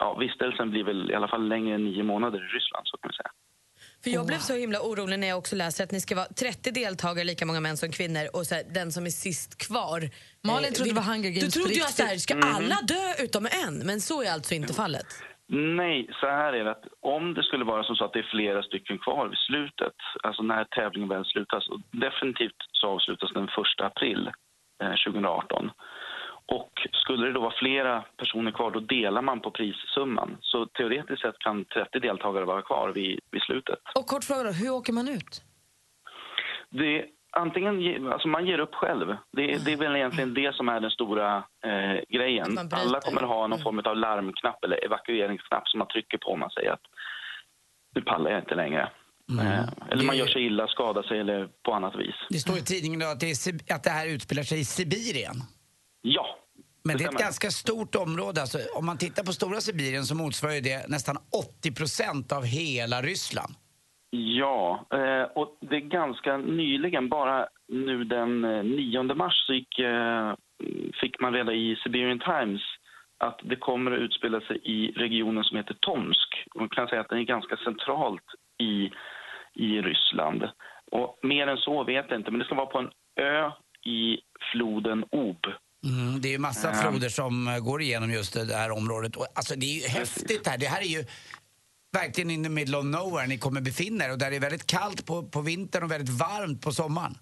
ja, vistelsen blir väl i alla fall längre än nio månader i Ryssland så kan vi säga. För jag blev så himla orolig när jag också läser att ni ska vara 30 deltagare, lika många män som kvinnor och så här, den som är sist kvar. Malin eh, trodde det var Hunger Games Du trodde på jag så här, ska alla dö utom en? Men så är alltså inte fallet. Nej, så här är det att om det skulle vara som så att det är flera stycken kvar vid slutet, alltså när tävlingen väl slutas, och definitivt så avslutas den 1 april eh, 2018. Och skulle det då vara flera personer kvar, då delar man på prissumman. Så teoretiskt sett kan 30 deltagare vara kvar vid, vid slutet. Och kort fråga då, hur åker man ut? Det, antingen, ge- alltså man ger upp själv. Det, det är väl egentligen det som är den stora eh, grejen. Alla kommer ha någon form av larmknapp eller evakueringsknapp som man trycker på om man säger att nu pallar jag inte längre. Eh, eller man gör sig illa, skadar sig eller på annat vis. Det står i tidningen att det, är, att det här utspelar sig i Sibirien. Ja. Men det är ett ganska stort område. Alltså, om man tittar på stora Sibirien så motsvarar det nästan 80 procent av hela Ryssland. Ja, eh, och det är ganska nyligen, bara nu den eh, 9 mars, så gick, eh, fick man reda i Siberian Times att det kommer att utspela sig i regionen som heter Tomsk. Man kan säga att den är ganska centralt i, i Ryssland. Och mer än så vet jag inte, men det ska vara på en ö i floden Ob. Mm, det är ju massa floder som eh, går igenom just det här området. Och, alltså, det är ju häftigt här. Det här är ju verkligen in the middle of nowhere ni kommer befinna er och där det är väldigt kallt på, på vintern och väldigt varmt på sommaren.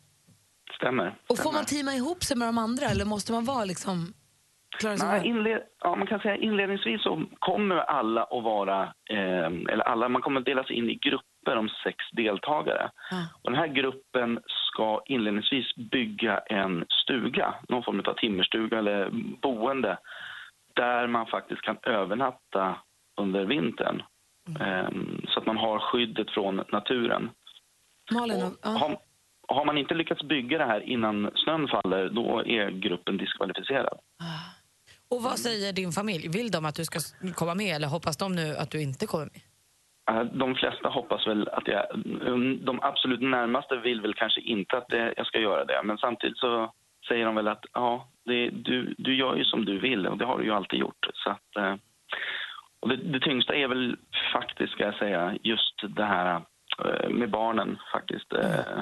Stämmer. Och får man teama ihop sig med de andra eller måste man vara liksom... Nej, inled, ja, man kan säga inledningsvis så kommer alla att vara, eh, eller alla, man kommer att delas in i grupper om sex deltagare. Och den här gruppen ska inledningsvis bygga en stuga, någon form av timmerstuga eller boende, där man faktiskt kan övernatta under vintern. Eh, så att man har skyddet från naturen. Malin, och, ja. Har, har man inte lyckats bygga det här innan snön faller, då är gruppen diskvalificerad. Och vad säger din familj? Vill de att du ska komma med eller hoppas de nu att du inte kommer med? Eh, De flesta hoppas väl att jag... De absolut närmaste vill väl kanske inte att jag ska göra det. Men samtidigt så säger de väl att ja, det, du, du gör ju som du vill och det har du ju alltid gjort. Så att, eh, och det, det tyngsta är väl faktiskt, ska jag säga, just det här eh, med barnen faktiskt. eh,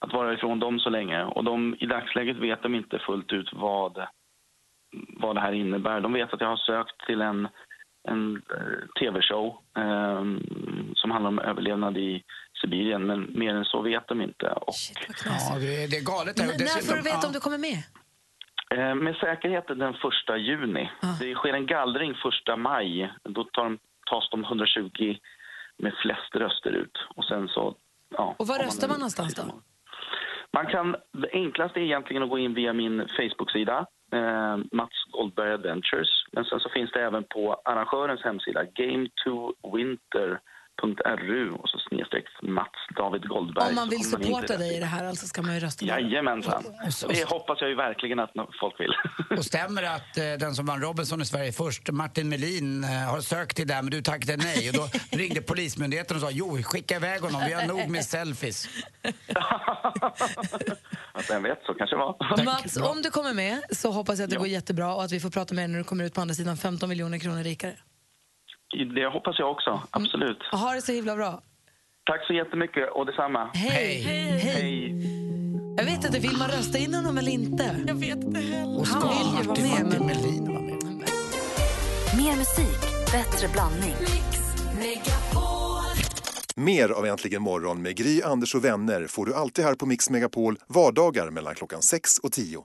Att vara ifrån dem så länge. Och de, i dagsläget vet de inte fullt ut vad, vad det här innebär. De vet att jag har sökt till en en eh, tv-show eh, som handlar om överlevnad i Sibirien. Men mer än så vet de inte. Och, Ja, det, är- galet. här. N- Och när får du veta ja. om du kommer med? Eh, med säkerhet den första juni. Det sker en gallring första maj. Då tar de, tas de 120 med flest röster ut. Och sen så... Ja, Och var röstar man en- någonstans då? Man kan, det enklaste är egentligen att gå in via min Facebook-sida, eh, Mats Goldberg Adventures. Men sen så finns det även på arrangörens hemsida, game2winter.ru och så snedstreck Mats David Goldberg. Om man vill supporta dig i det här alltså ska man ju rösta. Jajamensan. Det hoppas jag ju verkligen att folk vill. [LAUGHS] Och stämmer det att eh, den som vann Robinson i Sverige först, Martin Melin, eh, har sökt till det men du tackade nej och då [LAUGHS] ringde Polismyndigheten och sa jo, skicka iväg honom, vi har nog med [LAUGHS] selfies. Vem vet, så kanske det var. Mats, om du kommer med så hoppas jag att det Ja. går jättebra och att vi får prata med dig när du kommer ut på andra sidan 15 miljoner kronor rikare. Det hoppas jag också, absolut. Och ha det så himla bra. Tack så jättemycket och detsamma. Hej. Hej. Hej. Jag vet inte, vill man rösta in honom eller inte? Jag vet inte heller. Han vill ju vara med. Men... Mer musik, bättre blandning. Mer av Äntligen morgon med Gry, Anders och vänner får du alltid här på Mix Megapol vardagar mellan klockan 6 och 10.